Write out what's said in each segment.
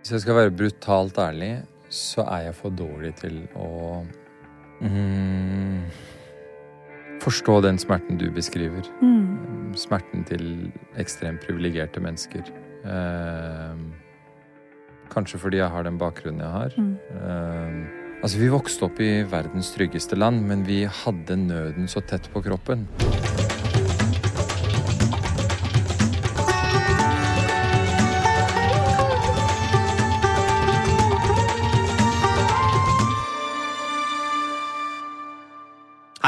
Hvis jeg skal være brutalt ærlig, så er jeg for dårlig til å mm, forstå den smerten du beskriver. Mm. Smerten til ekstremt privilegerte mennesker. Eh, kanskje fordi jeg har den bakgrunnen jeg har. Mm. Eh, altså, vi vokste opp i verdens tryggeste land, men vi hadde nøden så tett på kroppen.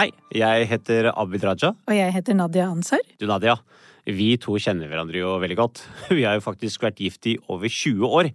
Hei, jeg heter Abid Raja. Og jeg heter Nadia Ansar. Du, Nadia. Vi to kjenner hverandre jo veldig godt. Vi har jo faktisk vært gift i over 20 år.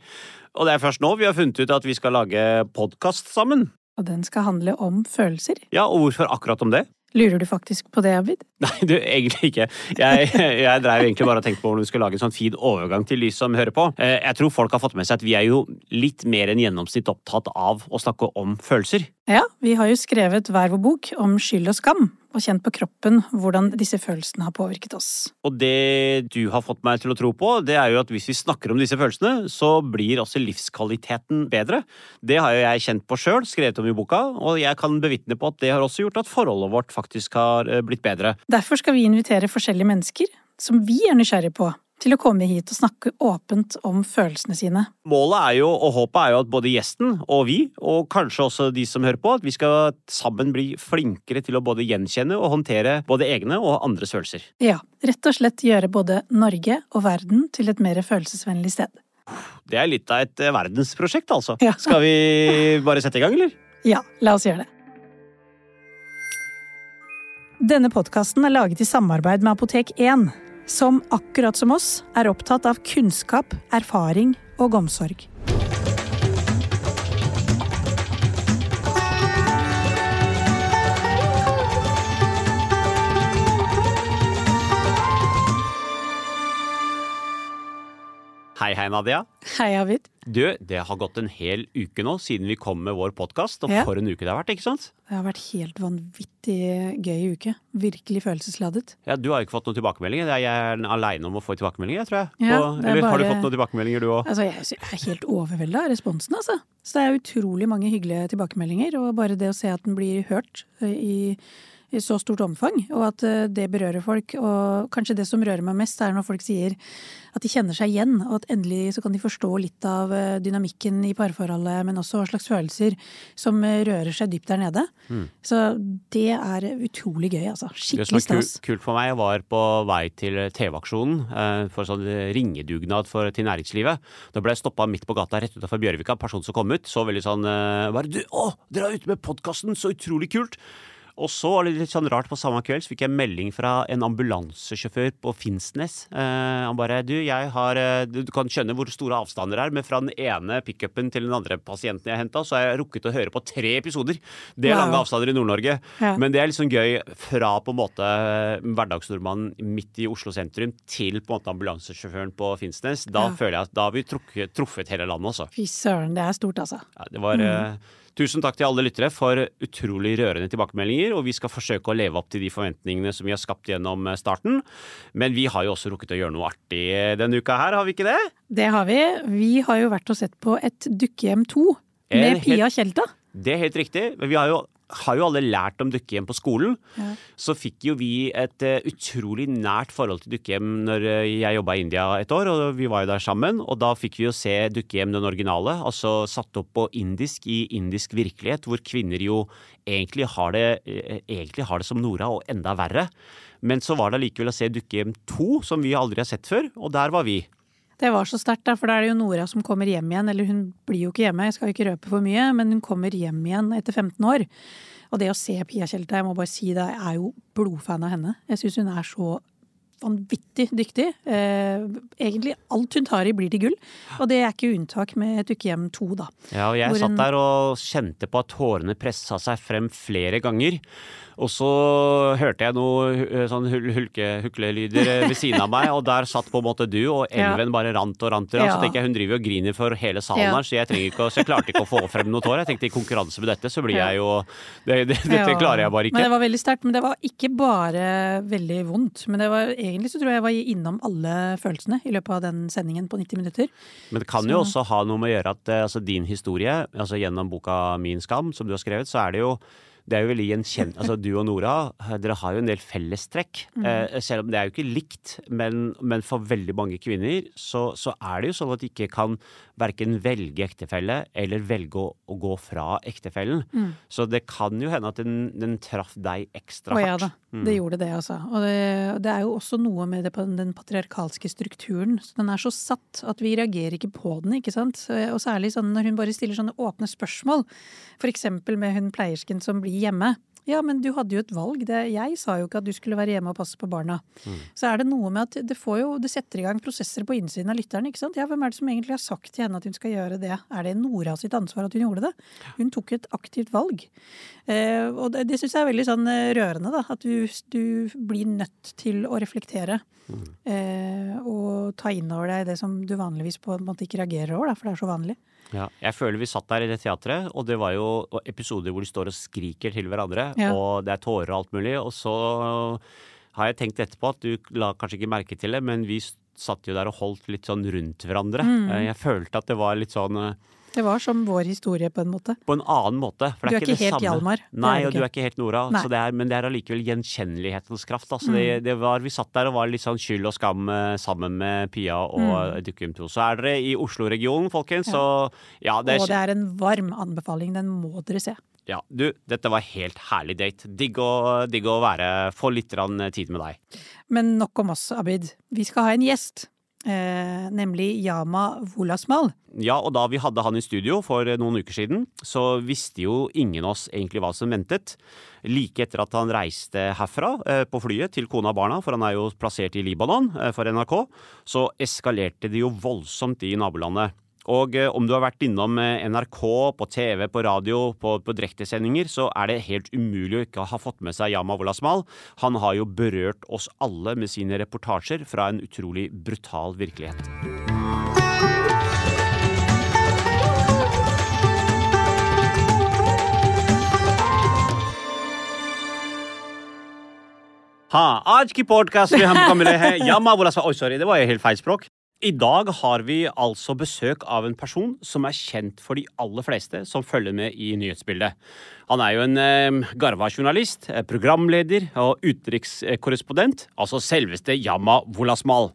Og det er først nå vi har funnet ut at vi skal lage podkast sammen. Og den skal handle om følelser. Ja, og hvorfor akkurat om det? Lurer du faktisk på det, Abid? Nei, du, egentlig ikke. Jeg, jeg drev egentlig bare og tenkte på hvordan vi skulle lage en sånn fin overgang til de som hører på. Eh, Jeg tror folk har fått med seg at vi er jo litt mer enn gjennomsnitt opptatt av å snakke om følelser. Ja, vi har jo skrevet hver vår bok om skyld og skam, og kjent på kroppen hvordan disse følelsene har påvirket oss. Og det du har fått meg til å tro på, det er jo at hvis vi snakker om disse følelsene, så blir også livskvaliteten bedre. Det har jo jeg kjent på sjøl, skrevet om i boka, og jeg kan bevitne på at det har også gjort at forholdet vårt faktisk har eh, blitt bedre. Derfor skal vi invitere forskjellige mennesker som vi er nysgjerrige på, til å komme hit og snakke åpent om følelsene sine. Målet er jo, og håpet er jo at både gjesten og vi, og kanskje også de som hører på, at vi skal sammen bli flinkere til å både gjenkjenne og håndtere både egne og andres følelser. Ja, rett og slett gjøre både Norge og verden til et mer følelsesvennlig sted. Det er litt av et eh, verdensprosjekt, altså. Ja. Skal vi bare sette i gang, eller? Ja, la oss gjøre det. Denne podkasten er laget i samarbeid med Apotek 1, som akkurat som oss er opptatt av kunnskap, erfaring og omsorg. Hei, hei, Nadia. Hei, Avid. Du, det har gått en hel uke nå siden vi kom med vår podkast, og Ja. for en uke det har vært, ikke sant? Det har vært helt vanvittig gøy uke. Virkelig følelsesladet. Ja, Du har ikke fått noen tilbakemeldinger. Er jeg er aleine om å få tilbakemeldinger, tror jeg. Ja, Og- eller bare... har du fått noen tilbakemeldinger, du òg? Altså, jeg er helt overvelda av responsen, altså. Så det er utrolig mange hyggelige tilbakemeldinger, og bare det å se at den blir hørt eh, i, i så stort omfang, og at eh, det berører folk. Og kanskje det som rører meg mest, er når folk sier at de kjenner seg igjen, og at endelig så kan de forstå litt av eh, dynamikken i parforholdet, men også hva slags følelser som eh, rører seg dypt der nede. Så det er utrolig gøy, altså. Det som var kul, kult for meg, var på vei til TV-aksjonen for sånn ringedugnad for, til næringslivet. Da ble jeg stoppa midt på gata rett utenfor Bjørvika. Person som kom ut, så veldig sånn eh, bare, du, Å, dere er ute med podkasten! Så utrolig kult! Og så litt sånn rart, på samme kveld så fikk jeg melding fra en ambulansesjåfør på Finnsnes. Eh, han bare Du, jeg har eh, Du kan skjønne hvor store avstander det er, men fra den ene pickupen til den andre pasienten jeg henta, så har jeg rukket å høre på tre episoder. Det er Wow. lange avstander i Nord-Norge. Ja. Men det er sånn gøy fra på en måte hverdagsnordmannen midt i Oslo sentrum til på en måte ambulansesjåføren på Finnsnes. Da Ja. føler jeg at da har vi trukket, truffet hele landet, altså. Fy søren, det er stort, altså. Ja, det var eh, Tusen takk til alle lyttere for utrolig rørende tilbakemeldinger, og vi skal forsøke å leve opp til de forventningene som vi har skapt gjennom eh, starten. Men vi har jo også rukket å gjøre noe artig denne uka her, har vi ikke det? Det har vi. Vi har jo vært og sett på et Dukkehjem 2 med Pia Tjelta. Det er helt riktig. Men vi har jo, har jo alle lært om dukkehjem på skolen. Ja. Så fikk jo vi et uh, utrolig nært forhold til dukkehjem når uh, jeg jobba i India et år, og vi var jo der sammen. Og da fikk vi jo se dukkehjem den originale, altså satt opp på indisk i indisk virkelighet, hvor kvinner jo egentlig har det, uh, egentlig har det som Nora, og enda verre. Men så var det allikevel å se Dukkehjem 2, som vi aldri har sett før, og der var vi. Det var så sterkt, for da er det jo Nora som kommer hjem igjen. Eller hun blir jo ikke hjemme, jeg skal jo ikke røpe for mye, men hun kommer hjem igjen etter 15 år. Og det å se Pia Tjelta, jeg må bare si det, jeg er jo blodfan av henne. Jeg syns hun er så vanvittig dyktig. Eh, egentlig alt hun tar i blir til gull. Og det er ikke unntak med et ukehjem 2, da. Ja, og jeg Hvor satt der og kjente på at tårene pressa seg frem flere ganger. Og så hørte jeg noe eh, sånn hulke, huklelyder eh, ved siden av meg, og der satt på en måte du, og elven bare rant og rant. og. Ja. Så tenker jeg hun driver og griner for hele salen her, så jeg, ikke, så jeg klarte ikke å få frem noe tår. Jeg tenkte i konkurranse med dette, så blir jeg jo det, det, Dette klarer jeg bare ikke. Men det var veldig sterkt. Men det var ikke bare veldig vondt. Men det var, egentlig så tror jeg jeg var innom alle følelsene i løpet av den sendingen på 90 minutter. Men det kan jo også ha noe med å gjøre at eh, altså, din historie, altså gjennom boka Min skam, som du har skrevet, så er det jo det er jo veldig gjenkjent, altså Du og Nora eh, dere har jo en del fellestrekk. Mm. Eh, selv om det er jo ikke likt, men, men for veldig mange kvinner så, så er det jo sånn at de ikke kan verken velge ektefelle eller velge å, å gå fra ektefellen. Mm. Så det kan jo hende at den, den traff deg ekstra Å ja da, det gjorde det, altså. Og det, det er jo også noe med det, den patriarkalske strukturen. Så den er så satt at vi reagerer ikke på den, ikke sant. Og særlig sånn når hun bare stiller sånne åpne spørsmål. For eksempel med hun pleiersken som blir hjemme. Ja, men du hadde jo et valg. Det, jeg sa jo ikke at du skulle være hjemme og passe på barna. Så er det noe med at det, får jo, det setter i gang prosesser på innsiden av lytteren. ikke sant? Ja, Hvem er det som egentlig har sagt til henne at hun skal gjøre det? Er det Nora sitt ansvar at hun gjorde det? Hun tok et aktivt valg. Eh, og det, det syns jeg er veldig sånn eh, rørende, da. At du, du blir nødt til å reflektere. Eh, og ta inn over deg det som du vanligvis på en måte ikke reagerer over, da, for det er så vanlig. Ja, jeg føler vi satt der i det teatret, og det var jo episoder hvor de står og skriker til hverandre, Ja. og det er tårer og alt mulig, og så har jeg tenkt etterpå at du la kanskje ikke merke til det, men vi satt jo der og holdt litt sånn rundt hverandre. Mm. Eh, Jeg følte at det var litt sånn eh, Det var som vår historie, på en måte. på en annen måte. For Du det er er ikke, ikke det helt samme. Hjalmar. Nei, du og du er ikke helt Nora. Så det er, men det er allikevel gjenkjennelighetens kraft. Altså Mm. det, det var, vi satt der og var litt sånn skyld og skam eh, sammen med Pia og Mm. Dukkum 2. Så er dere i Oslo-regionen, folkens, så ja, det er Og det er en varm anbefaling. Den må dere se. Ja, du, dette var helt herlig date. Digg å, digg å være, få litt tid med deg. Men nok om oss, Abid. Vi skal ha en gjest. Eh, nemlig Yama Wolasmal. Ja, og da vi hadde han i studio for noen uker siden, så visste jo ingen av oss egentlig hva som ventet. Like etter at han reiste herfra eh, på flyet til kona og barna, for han er jo plassert i Libanon eh, for NRK, så eskalerte det jo voldsomt i nabolandet. Og eh, om du har vært innom eh, NRK, på TV, på radio, på, på direktesendinger, så er det helt umulig å ikke ha fått med seg Yama Wolasmal. Han har jo berørt oss alle med sine reportasjer fra en utrolig brutal virkelighet. हाँ आज की पॉडकास्ट में हमको मिले हैं Yama Wolasmal Oi, sorry, det var jo helt feil språk. I dag har vi altså besøk av en person som er kjent for de aller fleste som følger med i nyhetsbildet. Han er jo en eh, garva journalist, eh, programleder og utenrikskorrespondent, altså selveste Yama Wolasmal.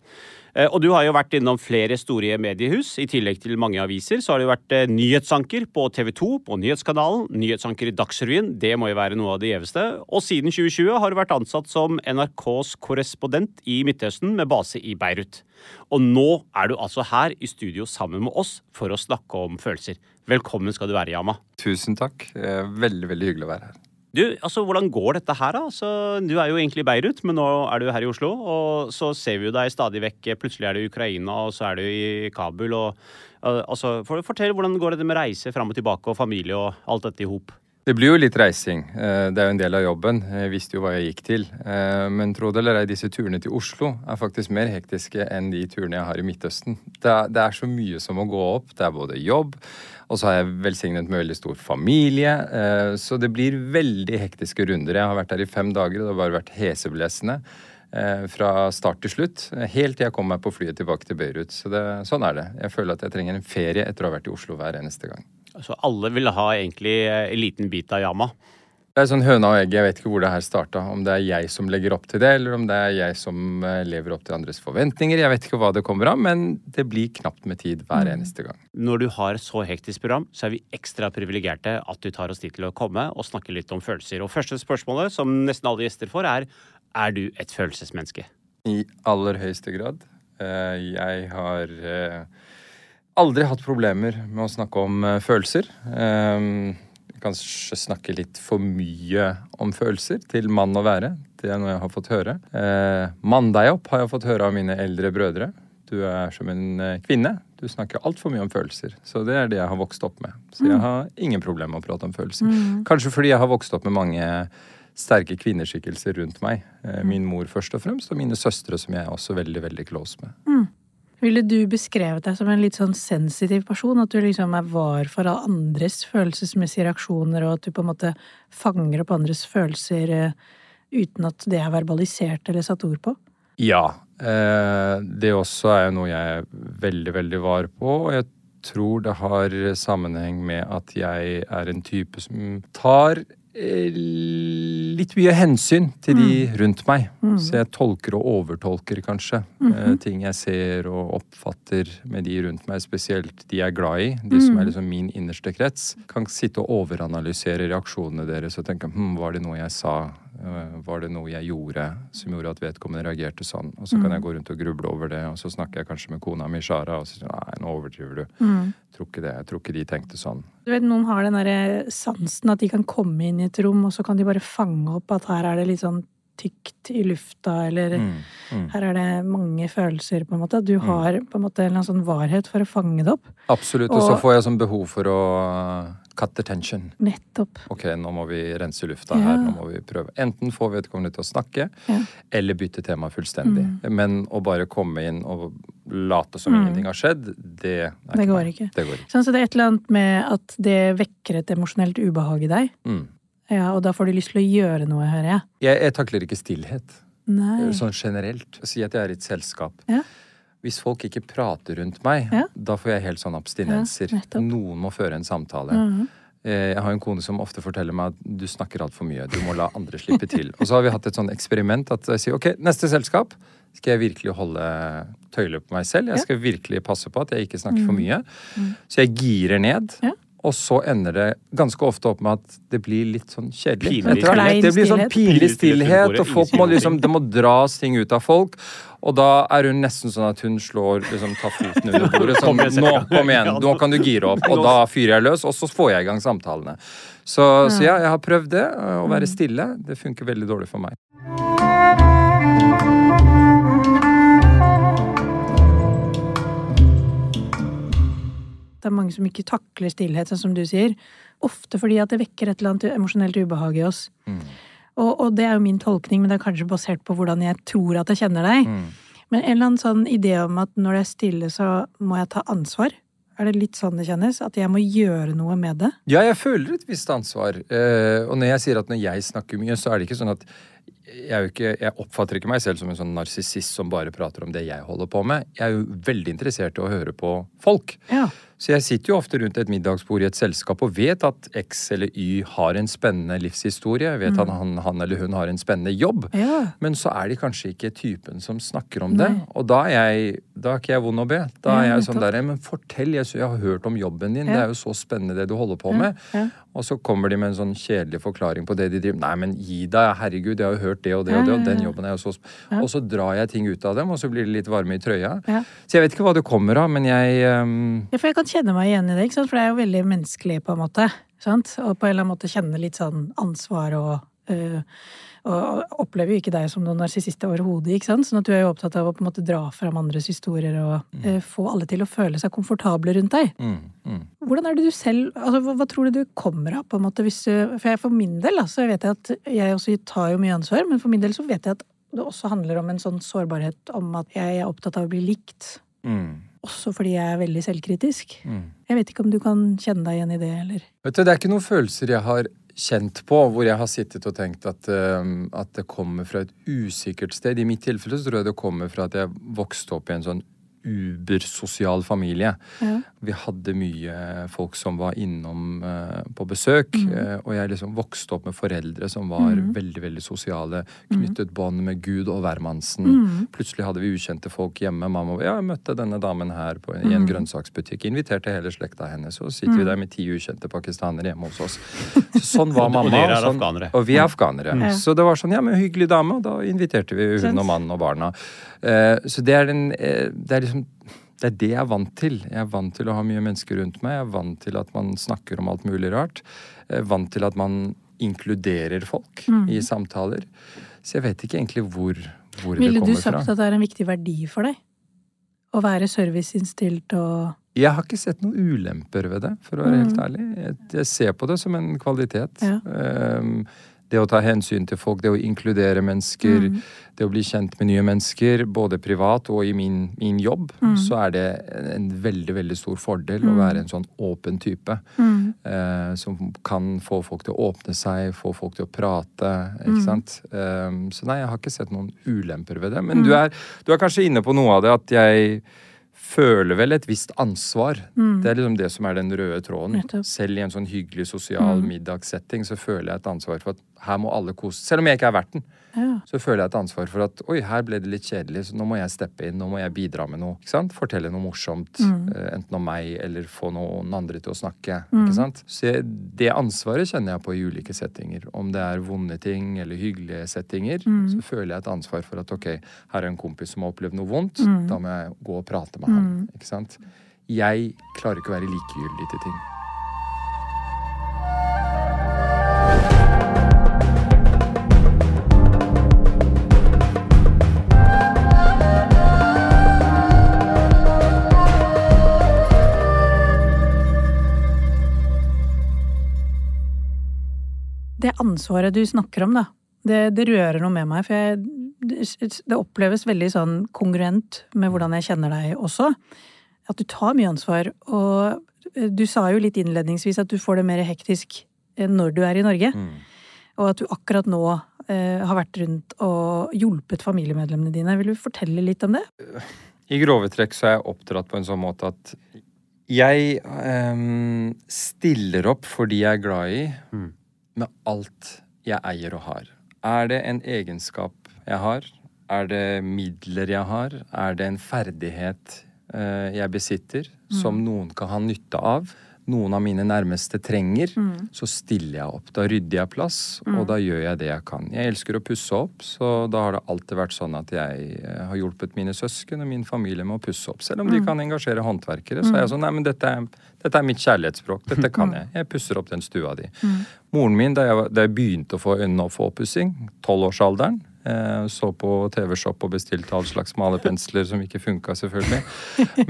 Eh, Og du har jo vært innom flere store mediehus. I tillegg til mange aviser så har du vært eh, nyhetsanker på TV 2, på Nyhetskanalen, nyhetsanker i Dagsrevyen, det må jo være noe av det gjeveste. Og siden 2020 har du vært ansatt som NRKs korrespondent i Midtøsten med base i Beirut. Og nå er du altså her i studio sammen med oss for å snakke om følelser. Velkommen skal du være, Yama. Tusen takk. Eh, Veldig, veldig hyggelig å være her. Du, altså, Hvordan går dette her, da? Altså, du er jo egentlig i Beirut, men nå er du her i Oslo. Og så ser vi jo deg stadig vekk. Plutselig er du i Ukraina, og så er du i Kabul. og altså, Fortell hvordan går det med reise fram og tilbake og familie og alt dette i hop? Det blir jo litt reising. Eh, Det er jo en del av jobben. Jeg visste jo hva jeg gikk til. Eh, Men tro det eller ei, disse turene til Oslo er faktisk mer hektiske enn de turene jeg har i Midtøsten. Det er, så mye som må gå opp. Det er både jobb, og så har jeg velsignet med veldig stor familie. eh, Så det blir veldig hektiske runder. Jeg har vært der i fem dager, og det har bare vært heseblesende. Fra start til slutt, helt til jeg kom meg på flyet tilbake til Beirut. Så det, sånn er det. Jeg føler at jeg trenger en ferie etter å ha vært i Oslo hver eneste gang. Altså, Alle vil ha egentlig eh, en liten bit av Yama. Det er sånn høna og egget. Jeg vet ikke hvor det her starta. Om det er jeg som legger opp til det, eller om det er jeg som eh, lever opp til andres forventninger. Jeg vet ikke hva det kommer av, men det blir knapt med tid hver eneste gang. Når du har et så hektisk program, så er vi ekstra privilegerte at du tar oss tid til å komme og snakke litt om følelser. Og første spørsmålet, som nesten alle gjester får, er er du et følelsesmenneske? I aller høyeste grad. Eh, Jeg har eh, aldri hatt problemer med å snakke om eh, følelser. Eh, Kanskje snakke litt for mye om følelser til mann å være. Det er noe jeg har fått høre. Eh, Mann deg opp, har jeg fått høre av mine eldre brødre. Du er som en eh, kvinne. Du snakker altfor mye om følelser. Så det er det jeg har vokst opp med. Så jeg har ingen problemer med å prate om følelser. Kanskje fordi jeg har vokst opp med mange sterke kvinneskikkelser rundt meg. Eh, min mor først og fremst, og mine søstre som jeg er også veldig, veldig close med. Ville du beskrevet deg som en litt sånn sensitiv person? At du liksom er var for andres følelsesmessige reaksjoner, og at du på en måte fanger opp andres følelser eh, uten at det er verbalisert eller satt ord på? Ja. Eh, det også er jo noe jeg er veldig, veldig var på. Og jeg tror det har sammenheng med at jeg er en type som tar eh, litt mye hensyn til de rundt meg. Så jeg tolker og overtolker kanskje eh, ting jeg ser og oppfatter med de rundt meg, spesielt de jeg er glad i, de som er liksom min innerste krets. Kan sitte og overanalysere reaksjonene deres og tenke hm, var det noe jeg sa, Eh, var det noe jeg gjorde som gjorde at vedkommende reagerte sånn? Og så kan jeg gå rundt og gruble over det, og så snakker jeg kanskje med kona mi, Shara, og så sier nei, nå overdriver du. Tror ikke det. Jeg tror ikke de tenkte sånn. Du vet, Noen har den derre sansen at de kan komme inn i et rom, og så kan de bare fange opp at her er det litt sånn tykt i lufta, eller Mm, her er det mange følelser, på en måte. Du har på en måte en eller annen sånn varhet for å fange det opp. Absolutt. Og så får jeg sånn behov for å cut cut attention. Nettopp. Ok, nå må vi rense lufta Ja. her. Nå må vi prøve. Enten få vedkommende til å snakke, Ja. Mm. eller bytte tema fullstendig. Men å bare komme inn og late som ingenting har skjedd, det Det går ikke. Det går ikke. Sånn, så det er et eller annet med at det vekker et emosjonelt ubehag i deg. Ja, og da får du lyst til å gjøre noe, hører jeg. Jeg, jeg takler ikke stillhet. Nei. Sånn generelt. Si at jeg er i et selskap. Ja. Hvis folk ikke prater rundt meg, Ja. da får jeg helt sånn abstinenser. Ja. Noen må føre en samtale. Mm -hmm. Jeg har en kone som ofte forteller meg at du snakker altfor mye. Du må la andre slippe til. Og så har vi hatt et sånn eksperiment at jeg sier ok, neste selskap skal jeg virkelig holde tøyler på meg selv. Jeg skal virkelig passe på at jeg ikke snakker for mye. Så jeg girer ned. Mm. Og så ender det ganske ofte opp med at det blir litt sånn kjedelig. Pinlig. Det blir sånn pinlig stillhet stillhet, og folk må liksom Det må dras ting ut av folk. Og da er hun nesten sånn at hun slår liksom tar foten under bordet. Sånn, nå, kom igjen, nå kan du gire opp. Og da fyrer jeg løs, og så får jeg i gang samtalene. Så, så ja, jeg har prøvd det. Å være stille. Det funker veldig dårlig for meg. Det er mange som ikke takler stillhet, sånn som du sier. Ofte fordi at det vekker et eller annet emosjonelt ubehag i oss. Og, og det er jo min tolkning, men det er kanskje basert på hvordan jeg tror at jeg kjenner deg. Men en eller annen sånn idé om at når det er stille, så må jeg ta ansvar. Er det litt sånn det kjennes? At jeg må gjøre noe med det? Ja, jeg føler et visst ansvar. Eh, og når jeg sier at når jeg snakker mye, så er det ikke sånn at jeg, ikke, jeg oppfatter ikke meg selv som en sånn narsissist som bare prater om det jeg holder på med. Jeg er jo veldig interessert i å høre på folk. Ja. Så jeg sitter jo ofte rundt et middagsbord i et selskap og vet at X eller Y har en spennende livshistorie. Jeg vet at han, han eller hun har en spennende jobb. Ja. Men så er de kanskje ikke typen som snakker om det. Og da er jeg Da er ikke jeg vond å be. Da er jeg sånn der Men fortell, jeg, jeg har hørt om jobben din. Ja. Det er jo så spennende det du holder på med. Og så kommer de med en sånn kjedelig forklaring på det de driver Nei, men gi deg, herregud, jeg har jo hørt det og det og det, og den jobben er jo så Og så drar jeg ting ut av dem, og så blir det litt varme i trøya. Ja. Så jeg vet ikke hva det kommer av, men jeg um... Ja, for jeg kan kjenne meg igjen i det, ikke sant? for det er jo veldig menneskelig på en måte. Sant? Og på en eller annen måte kjenne litt sånn ansvar og øh, og opplever jo ikke deg som noen narsissist overhodet, ikke sant? Sånn at du er jo opptatt av å på en måte dra fram andres historier og øh, få alle til å føle seg komfortable rundt deg. mm, mm. Hvordan er det du selv altså, hva, hva tror du du kommer av, på en måte, hvis du For jeg, for min del, altså, så vet jeg at jeg også tar jo mye ansvar, men for min del så vet jeg at det også handler om en sånn sårbarhet om at jeg er opptatt av å bli likt. Mm. Også fordi jeg er veldig selvkritisk. Mm. Jeg vet ikke om du kan kjenne deg igjen i det, eller? Vet du, Det er ikke noen følelser jeg har kjent på hvor jeg har sittet og tenkt at, ehm, at det kommer fra et usikkert sted. I mitt tilfelle så tror jeg det kommer fra at jeg vokste opp i en sånn ubersosial familie. Ja. Vi hadde mye folk som var innom uh, på besøk, eh, og jeg liksom vokste opp med foreldre som var veldig veldig sosiale. Knyttet bånd med Gud og hvermannsen. Plutselig hadde vi ukjente folk hjemme. Mamma ja, jeg møtte denne damen her på, i en grønnsaksbutikk. Inviterte hele slekta hennes. Og så sitter vi der med ti ukjente pakistanere hjemme hos oss. Så sånn var mamma. og, er sånn. Og vi er afghanere. Ja. Så det var sånn, ja, men hyggelig dame, og da inviterte vi hun og mannen og barna. Uh, så det er den Det er liksom det er det jeg er vant til. Jeg er vant til å ha mye mennesker rundt meg. Jeg er vant til at man snakker om alt mulig rart. Jeg er vant til at man inkluderer folk Mm. i samtaler. Så jeg vet ikke egentlig hvor, hvor Ville det du kommer sagt fra. at det er en viktig verdi for deg? Å være serviceinnstilt og Jeg har ikke sett noen ulemper ved det, for å være helt Mm. ærlig. Jeg, jeg ser på det som en kvalitet. Ja. Ehm, det å ta hensyn til folk, det å inkludere mennesker, det å bli kjent med nye mennesker, både privat og i min, min jobb, så er det en veldig, veldig stor fordel å være en sånn åpen type. Eh, som kan få folk til å åpne seg, få folk til å prate, ikke sant. Eh, så nei, jeg har ikke sett noen ulemper ved det. Men du, er, du er kanskje inne på noe av det at jeg føler vel et visst ansvar. Det er liksom det som er den røde tråden. Selv i en sånn hyggelig sosial middagssetting så føler jeg et ansvar for at her må alle kose Selv om jeg ikke er verten, Ja. så føler jeg et ansvar for at oi, her ble det litt kjedelig, så nå må jeg steppe inn, nå må jeg bidra med noe. ikke sant? Fortelle noe morsomt, mm. enten om meg eller få noen andre til å snakke. ikke sant? Så det ansvaret kjenner jeg på i ulike settinger. Om det er vonde ting eller hyggelige settinger, så føler jeg et ansvar for at ok, her er en kompis som har opplevd noe vondt, da må jeg gå og prate med ham. ikke sant? Jeg klarer ikke å være likegyldig til ting. Det ansvaret du snakker om, da, det, det rører noe med meg. For jeg, det, det oppleves veldig sånn kongruent med hvordan jeg kjenner deg også. At du tar mye ansvar. Og eh, du sa jo litt innledningsvis at du får det mer hektisk eh, når du er i Norge. Og at du akkurat nå eh, har vært rundt og hjulpet familiemedlemmene dine. Vil du fortelle litt om det? I grove trekk så er jeg oppdratt på en sånn måte at jeg eh, stiller opp for de jeg er glad i, med alt jeg eier og har. Er det en egenskap jeg har? Er det midler jeg har? Er det en ferdighet eh, jeg besitter som noen kan ha nytte av? Noen av mine nærmeste trenger, så stiller jeg opp. Da rydder jeg plass, og da gjør jeg det jeg kan. Jeg elsker å pusse opp, så da har det alltid vært sånn at jeg eh, har hjulpet mine søsken og min familie med å pusse opp. Selv om de kan engasjere håndverkere, så er jeg sånn Nei, men dette er, dette er mitt kjærlighetsspråk. Dette kan jeg. Jeg pusser opp den stua di. Moren min, da jeg, da jeg begynte å få øynene opp for oppussing, tolvårsalderen så på TV-shop og bestilte all slags malerpensler som ikke funka, selvfølgelig.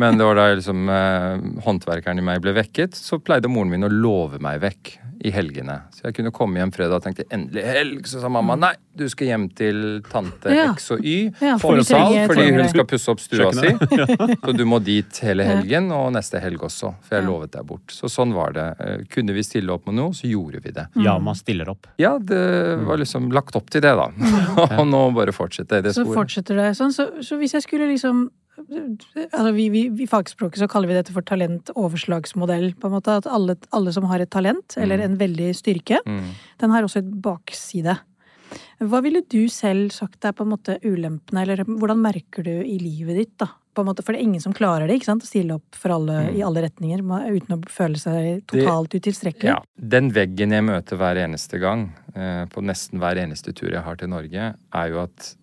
Men det var da liksom eh, håndverkeren i meg ble vekket, så pleide moren min å love meg vekk i helgene. Så jeg kunne komme hjem fredag og tenkte endelig helg. Så sa mamma nei, du skal hjem til tante Ja. X og Y Ja, for for sal, fordi hun skal pusse opp stua si. Så du må dit hele helgen og neste helg også, for jeg Ja. lovet deg bort. Så sånn var det. Eh, Kunne vi stille opp med noe, så gjorde vi det. Ja, man stiller opp. Ja, det var liksom lagt opp til det, da. Og nå bare fortsette i det Så fortsetter det sånn. Så, så hvis jeg skulle liksom altså vi, vi, I fagspråket så kaller vi dette for talentoverslagsmodell. på en måte, At alle, alle som har et talent, eller en veldig styrke, Mm. den har også et bakside. Hva ville du selv sagt er på en måte ulempene, eller hvordan merker du i livet ditt, da? På en måte, for det er ingen som klarer det, ikke sant? Å stille opp for alle i alle retninger uten å føle seg totalt utilstrekkelig. Ja. Den veggen jeg møter hver eneste gang, eh, på nesten hver eneste tur jeg har til Norge, er jo at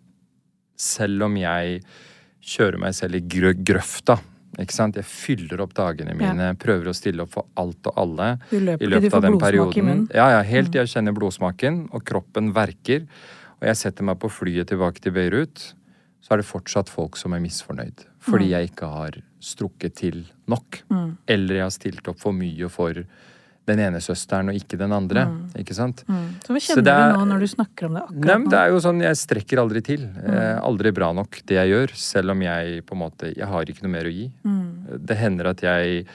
selv om jeg kjører meg selv i grø grøfta ikke sant? Jeg fyller opp dagene mine, prøver å stille opp for alt og alle. Løper i løpet av den perioden. Mm. Ja, ja, helt til jeg kjenner blodsmaken, og kroppen verker. Og jeg setter meg på flyet tilbake til Beirut, så er det fortsatt folk som er misfornøyd. Fordi Mm. jeg ikke har strukket til nok. Eller jeg har stilt opp for mye for den ene søsteren og ikke den andre. Ikke sant? Mm. Så hva kjenner er- du nå når du snakker om det akkurat Nei, nå? det er jo sånn, Jeg strekker aldri til. Eh, aldri bra nok, det jeg gjør. Selv om jeg på en måte Jeg har ikke noe mer å gi. Det hender at jeg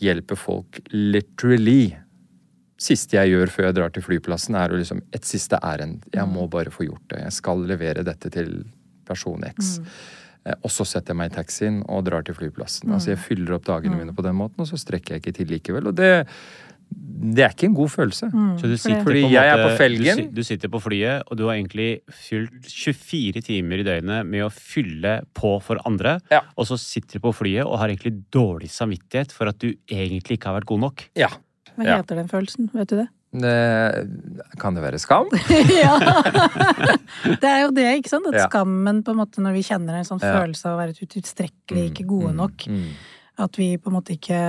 hjelper folk literally. Siste jeg gjør før jeg drar til flyplassen, er å liksom et siste ærend. Jeg må bare få gjort det. Jeg skal levere dette til person X. Eh, Og så setter jeg meg i taxien og drar til flyplassen. Altså Jeg fyller opp dagene mine på den måten, og så strekker jeg ikke til likevel. Og det, det er ikke en god følelse. Så du sitter Fordi på en jeg er på felgen. Du, du sitter på flyet, og du har egentlig fylt 24 timer i døgnet med å fylle på for andre. Ja. Og så sitter du på flyet og har egentlig dårlig samvittighet for at du egentlig ikke har vært god nok. Ja. Hva Ja. heter den følelsen? Vet du det? Det, kan det være skam? ja! Det er jo det, ikke sant? At Ja. skammen, på en måte, når vi kjenner en sånn Ja. følelse av å være utilstrekkelig, ikke gode nok, Mm. at vi på en måte ikke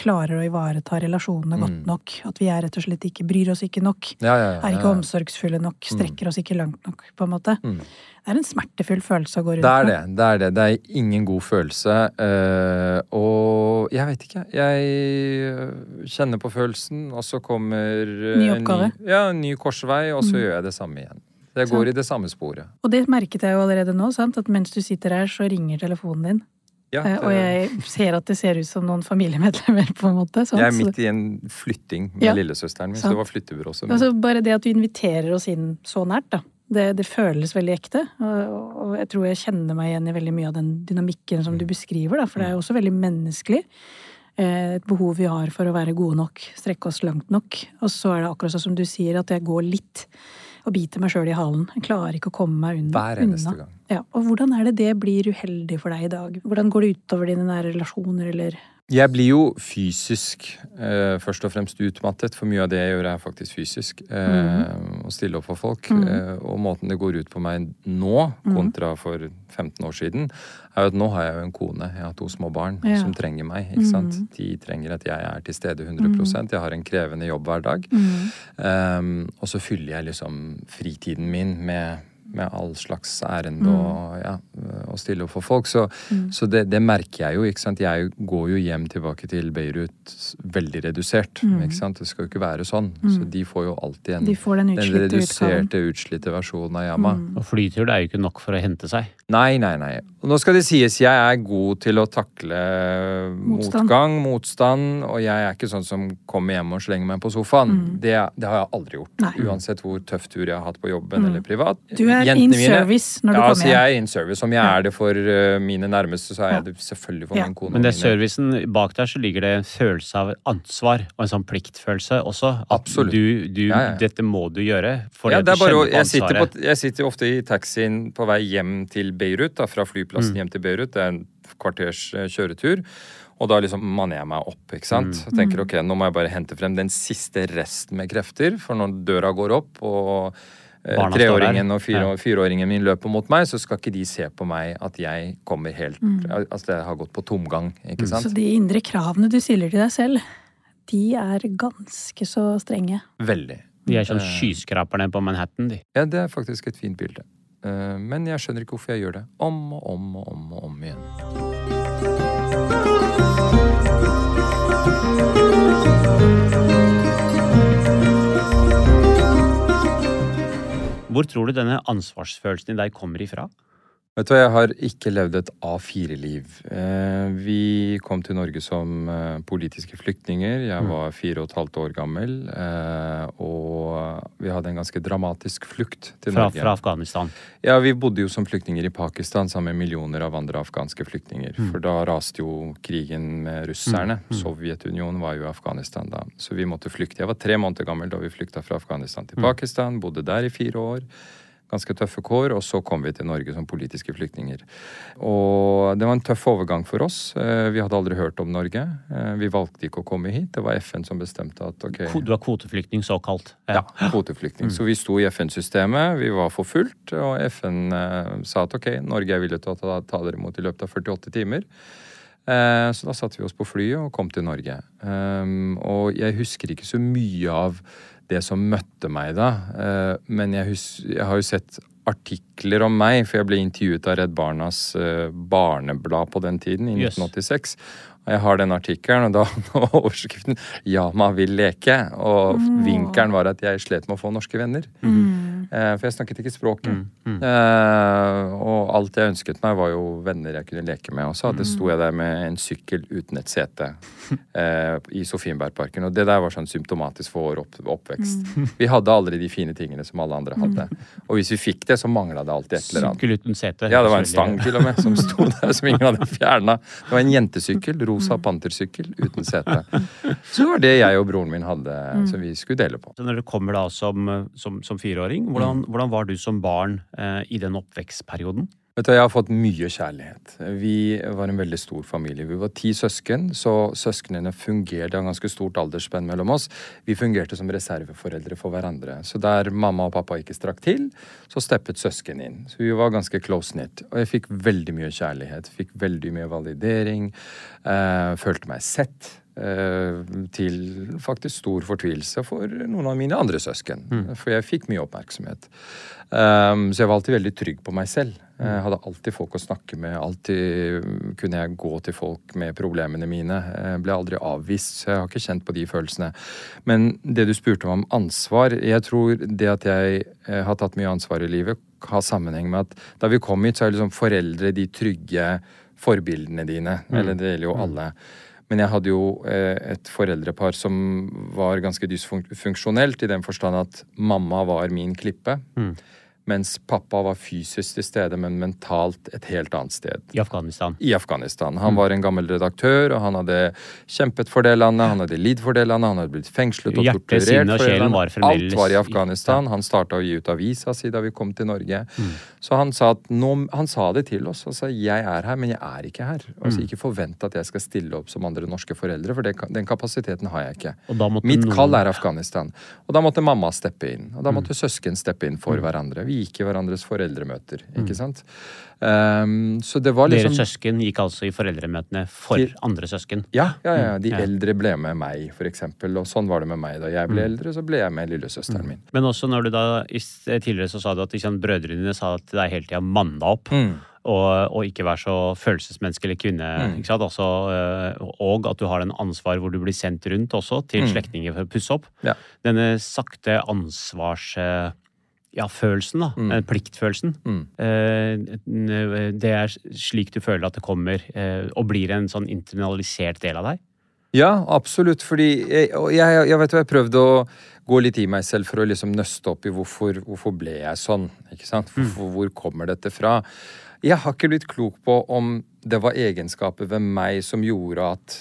klarer å ivareta relasjonene godt nok, at vi er rett og slett ikke, bryr oss ikke nok, Ja, ja, ja, er ikke omsorgsfulle nok, strekker oss ikke langt nok, på en måte. Mm. Det er en smertefull følelse å gå rundt Det er med. det. Det er det. Det er ingen god følelse. eh, og jeg vet ikke. Jeg øh, kjenner på følelsen, og så kommer øh, Ny en Ny, ja, en ny korsvei, og så Mm. gjør jeg det samme igjen. Det Sant. går i det samme sporet. Og det merket jeg jo allerede nå, sant? at mens du sitter her, så ringer telefonen din. Ja, Eh, det, Og jeg ser at det ser ut som noen familiemedlemmer, på en måte. Sant? jeg er midt i en flytting med Ja. lillesøsteren min, så det var flyttebyrå også. Altså bare det at du inviterer oss inn så nært, da. Det, det føles veldig ekte. Og, og jeg tror jeg kjenner meg igjen i veldig mye av den dynamikken som du beskriver, da. For det er jo også veldig menneskelig. Eh, Et behov vi har for å være gode nok, strekke oss langt nok. Og så er det akkurat sånn som du sier, at jeg går litt og biter meg sjøl i halen. Jeg klarer ikke å komme meg unna. hver eneste gang. Ja, og hvordan er det det blir uheldig for deg i dag? Hvordan går det utover dine nære relasjoner, eller Jeg blir jo fysisk eh, først og fremst utmattet, for mye av det jeg gjør er faktisk fysisk. Eh, Å stille opp for folk. Mm. Eh, og måten det går ut på meg nå, kontra for 15 år siden, er jo at nå har jeg jo en kone, jeg har to små barn Ja. som trenger meg. ikke sant? Mhm. De trenger at jeg er til stede 100% Jeg har en krevende jobb hver dag. Um, og så fyller jeg liksom fritiden min med, med all slags ærend og, ja, og stille opp for folk. Så, så det, det merker jeg jo. ikke sant? Jeg går jo hjem tilbake til Beirut veldig redusert. ikke sant? Det skal jo ikke være sånn. Så de får jo alltid en, De får den den reduserte, utslitte versjonen av Yama. Og flytur det er jo ikke nok for å hente seg. Nei, nei, nei. Og nå skal det sies, jeg er god til å takle Motstand. motgang, motstand, og jeg er ikke sånn som kommer hjem og slenger meg på sofaen. Det, det har jeg aldri gjort. Mm. Nei. Mm. Uansett hvor tøff tur jeg har hatt på jobben eller privat. Du er Jentene in mine- service når du ja, kommer altså, hjem. jeg er in service. Om jeg er det for uh, mine nærmeste, så er jeg det selvfølgelig for Ja. min kone. Men det er servicen bak der, så ligger det en følelse av ansvar og en sånn pliktfølelse også. At Absolutt. Du, du, Ja, ja. Dette må du gjøre. For ja, det du er bare, å- jeg, sitter på, jeg sitter ofte i taxien på vei hjem til Beirut, da, fra Mm. flyplassen hjem til Beirut. Det er en kvarters eh, kjøretur. Og da liksom manner jeg meg opp, ikke sant. Mm. Tenker ok, nå må jeg bare hente frem den siste resten med krefter, for når døra går opp og eh, treåringen og fire, Ja. fireåringen min løper mot meg, så skal ikke de se på meg at jeg kommer helt Mm. Altså jeg har gått på tomgang, ikke sant. Så de indre kravene du stiller til deg selv, de er ganske så strenge. Veldig. De er sånn Eh. skyskraperne på Manhattan, de. Ja, det er faktisk et fint bilde. Eh, Men jeg skjønner ikke hvorfor jeg gjør det. Om og om og om og om igjen. Hvor tror du denne ansvarsfølelsen i deg kommer ifra? Vet du hva, jeg har ikke levd et A4-liv. Eh, Vi kom til Norge som eh, politiske flyktninger. Jeg var fire og et halvt år gammel. eh, Og vi hadde en ganske dramatisk flukt til Fra, Norge. fra Afghanistan. Ja, Vi bodde jo som flyktninger i Pakistan sammen med millioner av andre afghanske flyktninger. Mm. For da raste jo krigen med russerne. Sovjetunionen var jo i Afghanistan da. Så vi måtte flykte. Jeg var tre måneder gammel da vi flykta fra Afghanistan til Mm. Pakistan. Bodde der i fire år. Ganske tøffe kår. Og så kom vi til Norge som politiske flyktninger. Og det var en tøff overgang for oss. Eh, Vi hadde aldri hørt om Norge. Eh, Vi valgte ikke å komme hit. Det var FN som bestemte at ok Du var kvoteflyktning, såkalt. ja, kvoteflyktning. Så vi sto i FN-systemet, vi var forfulgt, og FN eh, sa at ok, Norge er villig til å ta, ta dere imot i løpet av 48 timer. Så da satte vi oss på flyet og kom til Norge. Um, og jeg husker ikke så mye av det som møtte meg da, eh, men jeg, hus jeg har jo sett artikler om meg, for jeg ble intervjuet av Redd Barnas eh, barneblad på den tiden, i Yes. 1986. Og jeg har den artikkelen, og da var overskriften 'Yama vil leke'. Og vinkelen var at jeg slet med å få norske venner. Eh, for jeg snakket ikke språket. Eh, og alt jeg ønsket meg, var jo venner jeg kunne leke med. Og så hadde, sto jeg der med en sykkel uten et sete eh, i Sofienbergparken. Og det der var sånn symptomatisk for vår opp, oppvekst. Vi hadde aldri de fine tingene som alle andre hadde. Og hvis vi fikk det, så mangla det alltid et eller annet. Sykkel uten sete. Ja, det var en stang til og med som sto der som ingen hadde fjerna. Det var en jentesykkel, rosa pantersykkel uten sete. Så det var det jeg og broren min hadde, som vi skulle dele på. Så når du kommer da som, som, som fireåring, hvordan, hvordan var du som barn eh, i den oppvekstperioden? Vet du, Jeg har fått mye kjærlighet. Vi var en veldig stor familie. Vi var ti søsken, så søsknene fungerte av ganske stort aldersspenn mellom oss. Vi fungerte som reserveforeldre for hverandre. Så der mamma og pappa ikke strakk til, så steppet søsken inn. Så vi var ganske close knit. Og jeg fikk veldig mye kjærlighet. Fikk veldig mye validering. Eh, følte meg sett. Eh, til faktisk stor fortvilelse for noen av mine andre søsken. For jeg fikk mye oppmerksomhet. Um, så jeg var alltid veldig trygg på meg selv. Jeg hadde alltid folk å snakke med. Alltid kunne jeg gå til folk med problemene mine. Jeg ble aldri avvist, så jeg har ikke kjent på de følelsene. Men det du spurte om ansvar Jeg tror det at jeg eh, har tatt mye ansvar i livet, har sammenheng med at da vi kom hit, så er liksom foreldre de trygge forbildene dine. Eller det gjelder jo alle. Men jeg hadde jo eh, et foreldrepar som var ganske dysfunksjonelt, i den forstand at mamma var min klippe. Mens pappa var fysisk til stede, men mentalt et helt annet sted. I Afghanistan. I Afghanistan. Han var en gammel redaktør, og han hadde kjempet for det landet. Han hadde lidd for det landet, han hadde blitt fengslet og Hjertet, torturert og for det landet. Alt var i Afghanistan. Han starta å gi ut avisa si da vi kom til Norge. Så han sa, nå, han sa det til oss. Han sa jeg er her, men jeg er ikke her. Altså Ikke forvent at jeg skal stille opp som andre norske foreldre, for det, den kapasiteten har jeg ikke. Mitt noen- kall er Afghanistan. Og da måtte mamma steppe inn. Og da måtte søsken steppe inn for hverandre. Vi gikk i hverandres foreldremøter, ikke sant. Um, så det var liksom Deres søsken gikk altså i foreldremøtene for Til- andre søsken. ja, ja, ja. De Ja. eldre ble med meg, for eksempel. Og sånn var det med meg. Da jeg ble eldre, så ble jeg med lillesøsteren min. Men også når du da tidligere så sa du at liksom, brødrene dine sa til deg hele tida 'manna opp'. Mm. Og, og ikke være så følelsesmenneske eller kvinne. Ikke sant? Også, øh, og at du har en ansvar hvor du blir sendt rundt også til slektninger for å pusse opp. Ja. Denne sakte ansvars... Ja, følelsen, da. Mm. Pliktfølelsen. Mm. Eh, Det er slik du føler at det kommer, eh, og blir en sånn internalisert del av deg? Ja, absolutt. Fordi jeg, jeg, jeg vet jo, jeg prøvde å gå litt i meg selv for å liksom nøste opp i hvorfor, hvorfor ble jeg sånn. ikke sant? Hvorfor, hvor kommer dette fra? Jeg har ikke blitt klok på om det var egenskaper ved meg som gjorde at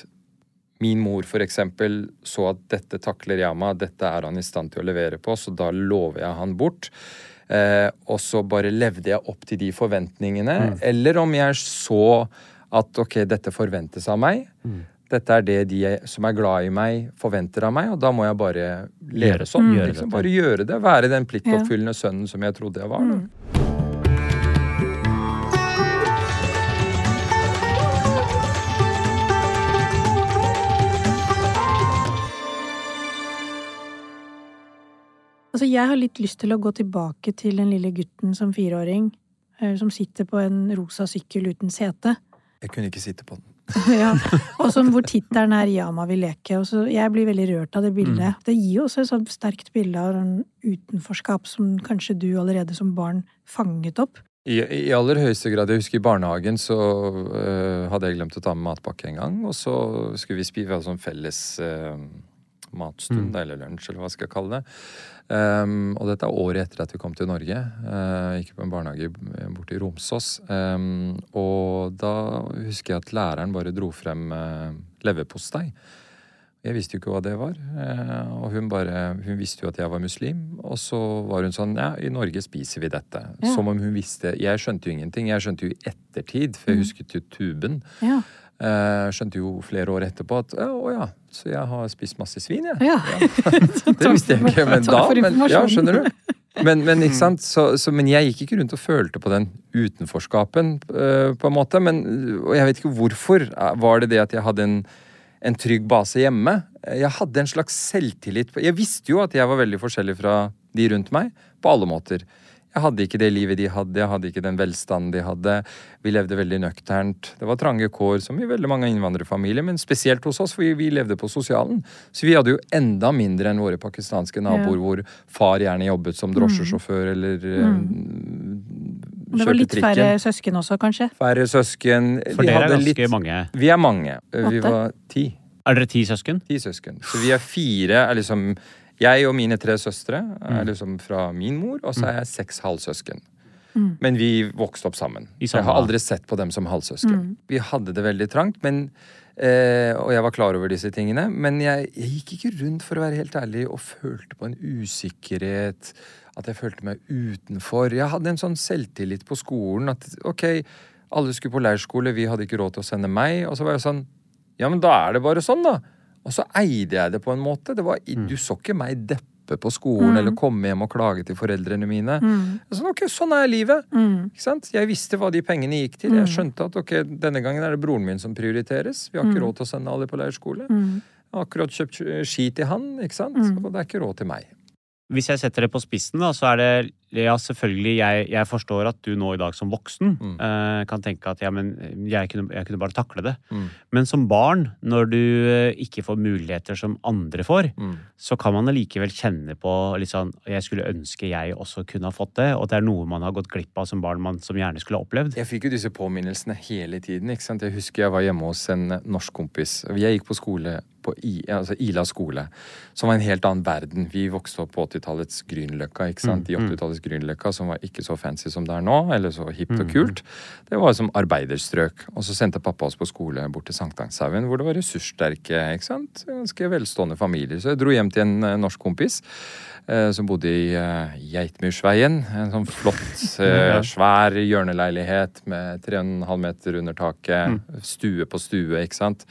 min mor for eksempel så at dette takler Yama, dette er han i stand til å levere på, så da lover jeg han bort. Eh, og så bare levde jeg opp til de forventningene. Eller om jeg så at ok, dette forventes av meg. Dette er det de som er glad i meg, forventer av meg, og da må jeg bare leve sånn. Mm. liksom. Bare gjøre det. Være den pliktoppfyllende sønnen som jeg trodde jeg var. Da. Jeg har litt lyst til å gå tilbake til den lille gutten som fireåring, eh, som sitter på en rosa sykkel uten sete. Jeg kunne ikke sitte på den. ja. Og som hvor tittelen er 'Yama vil leke'. Og så jeg blir veldig rørt av det bildet. Det gir jo også et sånt sterkt bilde av en utenforskap som kanskje du allerede som barn fanget opp. I, I aller høyeste grad. Jeg husker i barnehagen så øh, hadde jeg glemt å ta med matpakke en gang. Og så skulle vi spise vi hadde sånn felles øh, matstund, eller lunsj, eller hva skal jeg kalle det. Um, og dette er året etter at vi kom til Norge. Uh, gikk på en barnehage borte i Romsås. Um, og da husker jeg at læreren bare dro frem uh, leverpostei. Jeg visste jo ikke hva det var. Uh, Og hun bare, hun visste jo at jeg var muslim. Og så var hun sånn Ja, i Norge spiser vi dette. Ja. Som om hun visste Jeg skjønte jo ingenting. Jeg skjønte jo i ettertid, for jeg husket jo tuben. Ja. Eh, skjønte jo flere år etterpå at å ja, så jeg har spist masse svin, jeg. ja. Det visste jeg ikke, men da men, Ja, skjønner du? Men, men, ikke sant? Så, så, men jeg gikk ikke rundt og følte på den utenforskapen, uh, på en måte. Men, og jeg vet ikke hvorfor. Var det det at jeg hadde en, en trygg base hjemme? Jeg hadde en slags selvtillit. Jeg visste jo at jeg var veldig forskjellig fra de rundt meg, på alle måter. Jeg hadde ikke det livet de hadde, jeg hadde ikke den velstanden de hadde. Vi levde veldig nøkternt. Det var trange kår, som i veldig mange innvandrerfamilier, men spesielt hos oss, for vi, levde på sosialen. Så vi hadde jo enda mindre enn våre pakistanske naboer, Ja. hvor far gjerne jobbet som drosjesjåfør eller eh, Det var litt trikken. færre søsken også, kanskje? Færre søsken. For Vi dere er hadde ganske litt- mange. Vi er mange. Vi var ti. Er dere ti søsken? Ti søsken. Så vi er fire. Er liksom, jeg og mine tre søstre Mm. er liksom fra min mor, og så er jeg seks halvsøsken. Men vi vokste opp sammen. Jeg har aldri sett på dem som halvsøsken. Vi hadde det veldig trangt, men, eh, og jeg var klar over disse tingene. Men jeg, jeg gikk ikke rundt, for å være helt ærlig, og følte på en usikkerhet. At jeg følte meg utenfor. Jeg hadde en sånn selvtillit på skolen at ok, alle skulle på leirskole, vi hadde ikke råd til å sende meg. Og så var jeg sånn Ja, men da er det bare sånn, da. Og så eide jeg det på en måte. Det var, du så ikke meg deppe på skolen Mm. eller komme hjem og klage til foreldrene mine. Mm. Sånn, ok, sånn er livet. Mm. Ikke sant? Jeg visste hva de pengene gikk til. Jeg skjønte at ok, denne gangen er det broren min som prioriteres. Vi har ikke råd til å sende alle på leirskole. Mm. Jeg har akkurat kjøpt ski til han, ikke sant? Mm. Og det er ikke råd til meg. Hvis jeg setter det på spissen, da, så er det Ja, selvfølgelig, jeg, jeg forstår at du nå i dag som voksen Mm. eh, kan tenke at ja, men jeg kunne, jeg kunne bare takle det. Mm. Men som barn, når du eh, ikke får muligheter som andre får, Mm. så kan man allikevel kjenne på litt sånn Jeg skulle ønske jeg også kunne ha fått det. Og det er noe man har gått glipp av som barn, man som gjerne skulle ha opplevd. Jeg fikk jo disse påminnelsene hele tiden. ikke sant? Jeg husker jeg var hjemme hos en norsk kompis. Jeg gikk på skole på I, altså Ila skole, som var en helt annen verden. Vi vokste opp på 80-tallets Grünerløkka, ikke sant? I 80-tallets Grünerløkka, som var ikke så fancy som det er nå, eller så hipt og kult. Det var som arbeiderstrøk. Og så sendte pappa oss på skole bort til Sankthanshaugen, hvor det var ressurssterke, ikke sant? Ganske velstående familier. Så jeg dro hjem til en eh, norsk kompis eh, som bodde i eh, Geitmyrsveien. En sånn flott, eh, svær hjørneleilighet med 3,5 meter under taket. Stue på stue, ikke sant.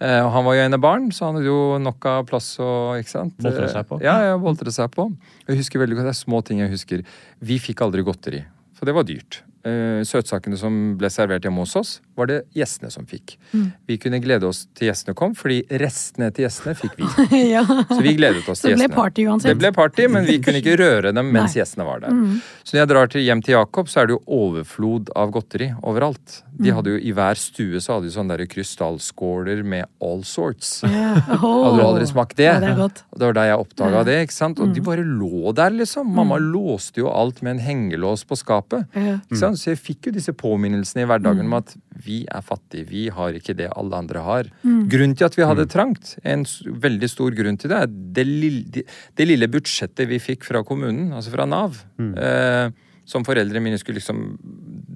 Eh, og han var jo enebarn, så han hadde jo nok av plass å ikke sant? Boltre seg på. Ja, ja, boltre seg på. Jeg husker veldig godt, Det er små ting jeg husker. Vi fikk aldri godteri, for det var dyrt. Eh, søtsakene som ble servert hjemme hos oss, var det gjestene som fikk. Mm. Vi kunne glede oss til gjestene kom, fordi restene til gjestene fikk vi. ja. Så vi gledet oss Så til det ble gjestene. party uansett. Det ble party, men vi kunne ikke røre dem mens Nei. gjestene var der. Mm. Så når jeg drar til, hjem til Jakob, så er det jo overflod av godteri overalt. Mm. De hadde jo I hver stue så hadde de sånne der krystallskåler med all sorts. Ja. Hadde du aldri smakt det? Ja, det er godt. Det var da jeg oppdaga det. ikke sant? Mm. Og de bare lå der, liksom. Mamma låste jo alt med en hengelås på skapet. Ja. Ikke sant? Så jeg fikk jo disse påminnelsene i hverdagen Mm. om at vi er fattige. Vi har ikke det alle andre har. Mm. Grunnen til at vi hadde trangt, en veldig stor grunn til det, er det lille, det lille budsjettet vi fikk fra kommunen, altså fra Nav, eh, som foreldrene mine skulle liksom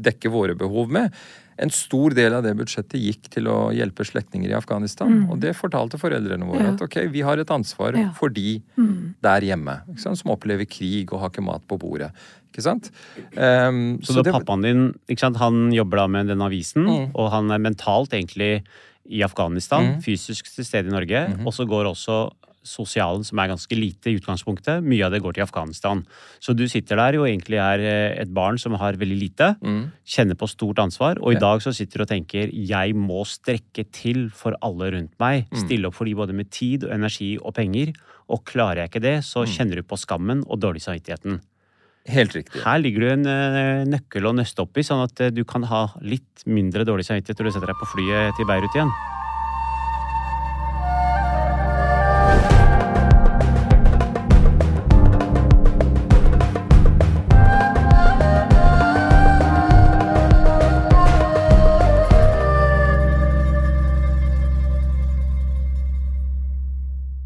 dekke våre behov med. En stor del av det budsjettet gikk til å hjelpe slektninger i Afghanistan. Og det fortalte foreldrene våre Mm. Ja. at ok, vi har et ansvar Ja. for de Mm. der hjemme, ikke sant? som opplever krig og har ikke mat på bordet. Ikke sant? Um, Så, da pappaen din ikke sant, han jobber da med den avisen, Mm. og han er mentalt egentlig i Afghanistan, Mm. fysisk til stede i Norge. Mhm. Og så går også sosialen, som er ganske lite i utgangspunktet, mye av det går til Afghanistan. Så du sitter der og egentlig er eh, et barn som har veldig lite, Mm. kjenner på stort ansvar, og i dag så sitter du og tenker jeg må strekke til for alle rundt meg, Mm. stille opp for de både med tid og energi og penger, og klarer jeg ikke det, så Mm. kjenner du på skammen og dårlig samvittigheten. Helt riktig. Her ligger det en eh, nøkkel å nøste opp i, sånn at eh, du kan ha litt mindre dårlig samvittighet når du setter deg på flyet til Beirut igjen.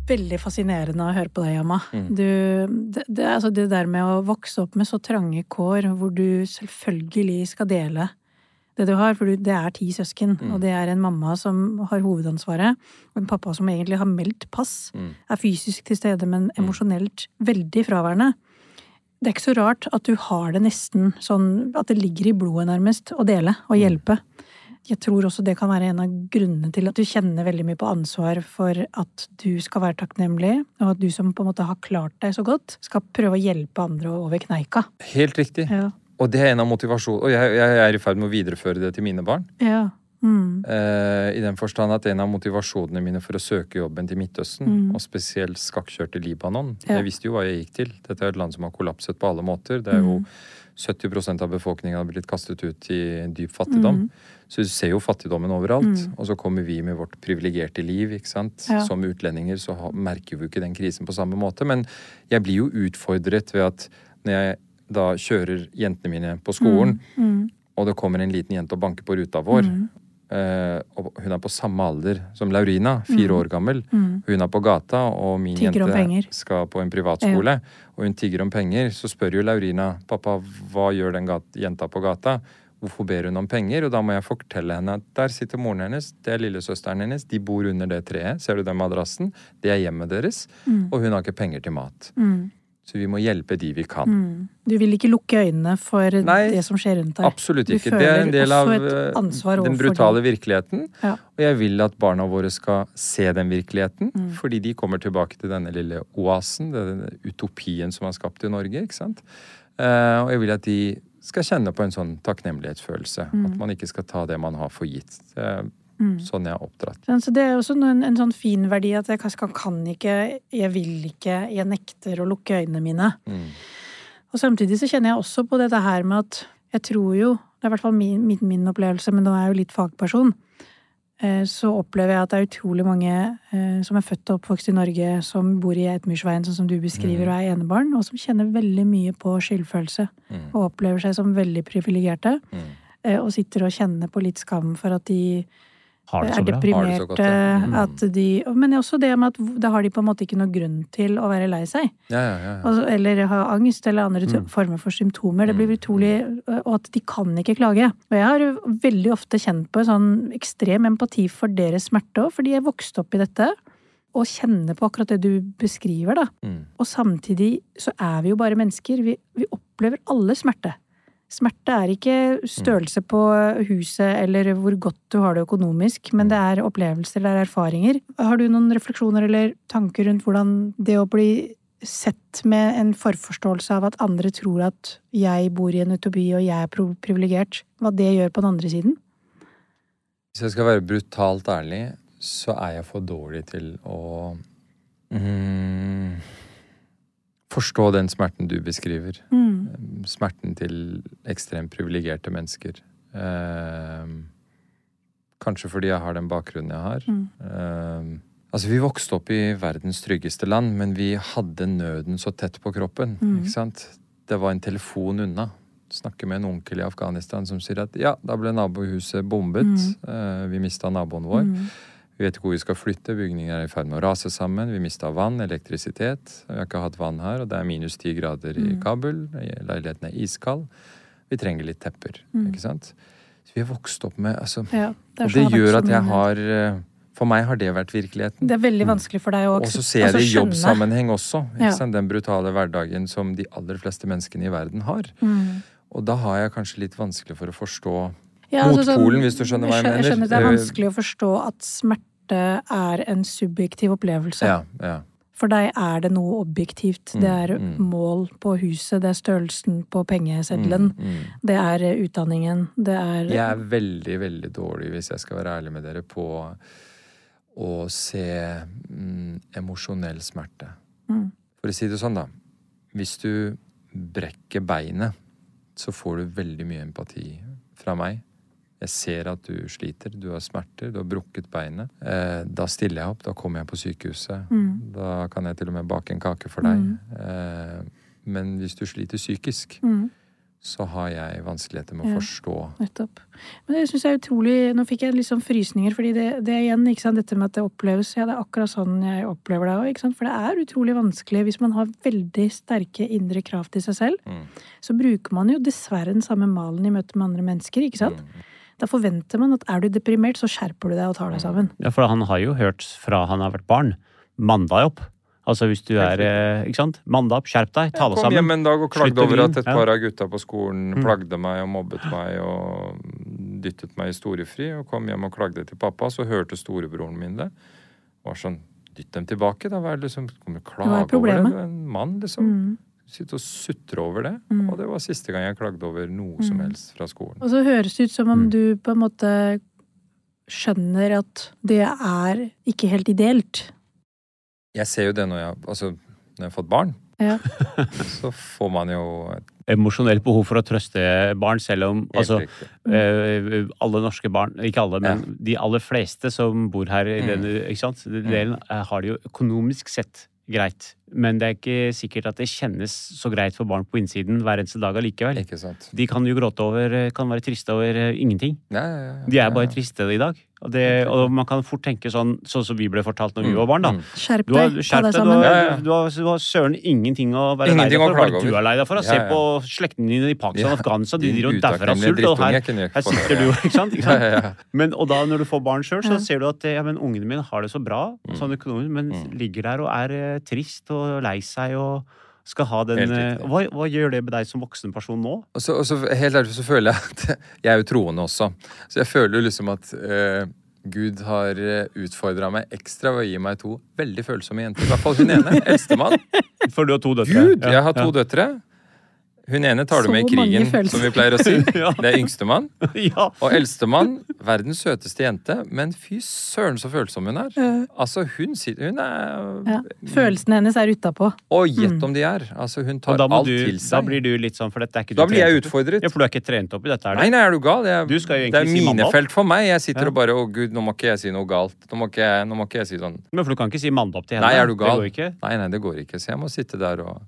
Veldig fascinerende å høre på deg, Yama. Mm. Du, det, det, altså det der med å vokse opp med så trange kår, hvor du selvfølgelig skal dele det du har, for du, det er ti søsken, Mm. og det er en mamma som har hovedansvaret, og en pappa som egentlig har meldt pass, Mm. er fysisk til stede, men emosjonelt veldig fraværende. Det er ikke så rart at du har det nesten sånn at det ligger i blodet, nærmest, å dele og Mm. hjelpe. Jeg tror også det kan være en av grunnene til at du kjenner veldig mye på ansvar for at du skal være takknemlig, og at du som på en måte har klart deg så godt, skal prøve å hjelpe andre over kneika. Helt riktig. Ja. Og det er en av motivasjonene. Og jeg, jeg er i ferd med å videreføre det til mine barn. Ja. Mm. Eh, I den forstand at en av motivasjonene mine for å søke jobben til Midtøsten, Mm. og spesielt skakkjørte Libanon Ja. Jeg visste jo hva jeg gikk til. Dette er et land som har kollapset på alle måter. Det er jo Mm. 70% av befolkningen har blitt kastet ut i dyp fattigdom. Mm. Så du ser jo fattigdommen overalt. Mm. Og så kommer vi med vårt privilegerte liv. ikke sant? Ja. Som utlendinger så merker vi jo ikke den krisen på samme måte. Men jeg blir jo utfordret ved at når jeg da kjører jentene mine på skolen, Mm. og det kommer en liten jente og banker på ruta vår, Mm. eh, og hun er på samme alder som Laurina, fire Mm. år gammel. Mm. Hun er på gata, og min Tykker jente skal på en privatskole, og hun tigger om penger. Så spør jo Laurina pappa, hva gjør den jenta på gata? Hvorfor ber hun om penger? Og da må jeg fortelle henne at der sitter moren hennes, det er lillesøsteren hennes, de bor under det treet, ser du den madrassen? Det er hjemmet deres, Mm. og hun har ikke penger til mat. Mm. Så vi må hjelpe de vi kan. Mm. Du vil ikke lukke øynene for Nei, det som skjer rundt deg? Absolutt ikke. Det er en del av eh, den brutale virkeligheten. Ja. Og jeg vil at barna våre skal se den virkeligheten, Mm. fordi de kommer tilbake til denne lille oasen, denne utopien som er skapt i Norge. ikke sant? Eh, og jeg vil at de skal kjenne på en sånn takknemlighetsfølelse. Mm. At man ikke skal ta det man har for gitt. Mm. sånn jeg er oppdratt. Sånn, Så det er også en, en sånn fin verdi at jeg kan, kan ikke, jeg vil ikke, jeg nekter å lukke øynene mine. Mm. Og samtidig så kjenner jeg også på dette her med at jeg tror jo, det er i hvert fall min, min, min opplevelse, men nå er jeg jo litt fagperson, eh, så opplever jeg at det er utrolig mange eh, som er født og oppvokst i Norge, som bor i Eitmyrsveien, sånn som du beskriver, og er enebarn, og som kjenner veldig mye på skyldfølelse, Mm. og opplever seg som veldig privilegerte, Mm. eh, og sitter og kjenner på litt skam for at de er så det så godt, ja. Mm. at de Men også det med at da har de på en måte ikke noe grunn til å være lei seg. Ja, ja. Altså, eller ha angst eller andre Mm. former for symptomer. Det blir Mm. utrolig Og at de kan ikke klage. Og jeg har veldig ofte kjent på en sånn ekstrem empati for deres smerte òg, fordi jeg vokste opp i dette. Og kjenner på akkurat det du beskriver, da. Mm. Og samtidig så er vi jo bare mennesker. Vi, vi opplever alle smerte. Smerte er ikke størrelse på huset eller hvor godt du har det økonomisk, men det er opplevelser, det er erfaringer. Har du noen refleksjoner eller tanker rundt hvordan det å bli sett med en forforståelse av at andre tror at jeg bor i en utopi og jeg er privilegert, hva det gjør på den andre siden? Hvis jeg skal være brutalt ærlig, så er jeg for dårlig til å mm, forstå den smerten du beskriver. Mm. Smerten til ekstremt privilegerte mennesker. Eh, kanskje fordi jeg har den bakgrunnen jeg har. Mm. Eh, altså, vi vokste opp i verdens tryggeste land, men vi hadde nøden så tett på kroppen. Mm. Ikke sant? Det var en telefon unna. Snakker med en onkel i Afghanistan som sier at ja, da ble nabohuset bombet. Mm. Eh, vi mista naboen vår. Mm. Vi vet ikke hvor vi skal flytte. Bygninger er i ferd med å rase sammen. Vi mista vann, elektrisitet. Vi har ikke hatt vann her, og det er minus ti grader i Mm. Kabul. Leiligheten er iskald. Vi trenger litt tepper. Mm. Ikke sant? Så vi har vokst opp med altså, Ja, det, Og det gjør at jeg har eh, For meg har det vært virkeligheten. Det er veldig vanskelig for deg å Og så ser jeg altså det i jobbsammenheng også. Ja. Den brutale hverdagen som de aller fleste menneskene i verden har. Mm. Og da har jeg kanskje litt vanskelig for å forstå Ja, altså sånn- Motpolen, hvis du skjønner hva jeg skjønner- Jeg skjønner mener. det er vanskelig å forstå at smerte er en subjektiv opplevelse. Ja, ja. For deg er det noe objektivt. Mm, Det er mm. mål på huset, det er størrelsen på pengeseddelen, Mm, mm. det er eh, utdanningen, det er Jeg er veldig, veldig dårlig, hvis jeg skal være ærlig med dere, på å se mm, emosjonell smerte. Mm. For å si det sånn, da. Hvis du brekker beinet, så får du veldig mye empati fra meg. Jeg ser at du sliter, du har smerter, du har brukket beinet. Eh, da stiller jeg opp, da kommer jeg på sykehuset. Mm. Da kan jeg til og med bake en kake for deg. Eh, men hvis du sliter psykisk, mm, så har jeg vanskeligheter med å Ja. forstå Nettopp. Men det syns jeg er utrolig Nå fikk jeg litt sånn frysninger, fordi det, det er igjen ikke sant, dette med at det oppleves Ja, det er akkurat sånn jeg opplever det òg, for det er utrolig vanskelig hvis man har veldig sterke indre krav til seg selv. Mm. Så bruker man jo dessverre den samme malen i møte med andre mennesker, ikke sant? Da forventer man at er du deprimert, så skjerper du deg og tar deg sammen. Ja, for han har jo hørt fra han har vært barn. Mandag opp. Altså hvis du er eh, Ikke sant? Mandag opp, skjerp deg, ta Jeg deg kom hjem en dag og klagde over at et par av gutta på skolen Mm. plagde meg og mobbet meg og dyttet meg i storefri. Og kom hjem og klagde til pappa, så hørte storebroren min det. Og var sånn Dytt dem tilbake, da. Hva er det liksom Kommer du klage over det? Du er en mann, liksom. Mm. Sitte og sutre over det. Mm. Og det var siste gang jeg klagde over noe som Mm. helst fra skolen. Og så høres det ut som om Mm. du på en måte skjønner at det er ikke helt ideelt. Jeg ser jo det når jeg Altså, når jeg har fått barn, Ja. så får man jo Emosjonelt behov for å trøste barn, selv om altså, riktig. eh, alle norske barn, ikke alle, men de aller fleste som bor her i Mm. denne ikke sant? delen, eh, har det jo økonomisk sett greit. Men det er ikke sikkert at det kjennes så greit for barn på innsiden hver eneste dag allikevel. Ikke sant. De kan jo gråte over, kan være triste over eh, ingenting. Ja, ja, ja, De er bare triste i dag. Og, det, og man kan fort tenke sånn, sånn som vi ble fortalt når vi var barn, da. Mm. Skjerp Du har deg, ta deg du sammen. har, du har, du har søren ingenting å være lei deg for. Bare du er lei deg for. Ja, Se på slektningene dine i Pakistan og Ja, Afghanistan, de driver og dauer av sult. Og her, her sitter du, ikke sant? Ikke sant? ja, ja. Men, og da når du får barn sjøl, så Ja. ser du at ja, men ungene mine har det så bra, Mm. sånn økonomisk, men Mm. ligger der og er eh, trist og lei seg og skal ha den eh, hva, hva gjør det med deg som voksen person nå? Og så, og så helt ærlig så føler jeg at jeg er jo troende også. Så jeg føler jo liksom at eh, Gud har utfordra meg ekstra ved å gi meg to veldig følsomme jenter. I hvert fall hun ene. Eldstemann. For du har to døtre. Gud, jeg har to ja. døtre. Hun ene tar du med i krigen, som vi pleier å si. Ja. Det er yngstemann. ja. Og eldstemann, verdens søteste jente. Men fy søren så følsom hun er. Altså, hun sitter Hun er ja. Følelsene hennes er utapå. Og gjett om de er. Altså, hun tar alt du, til da blir du litt sånn, for dette er ikke du Da blir jeg utfordret. Ja, For du er ikke trent opp i dette, er Nei, nei, er du gal? Jeg, Du skal jo det er si minefelt for meg. Jeg sitter Ja. og bare Å, gud, nå må ikke jeg si noe galt. Nå må ikke jeg, nå må ikke jeg si sånn Men for du kan ikke si mandag opp til henne. Nei, er du gal? Det går ikke. Nei, nei, det går ikke. Så jeg må sitte der og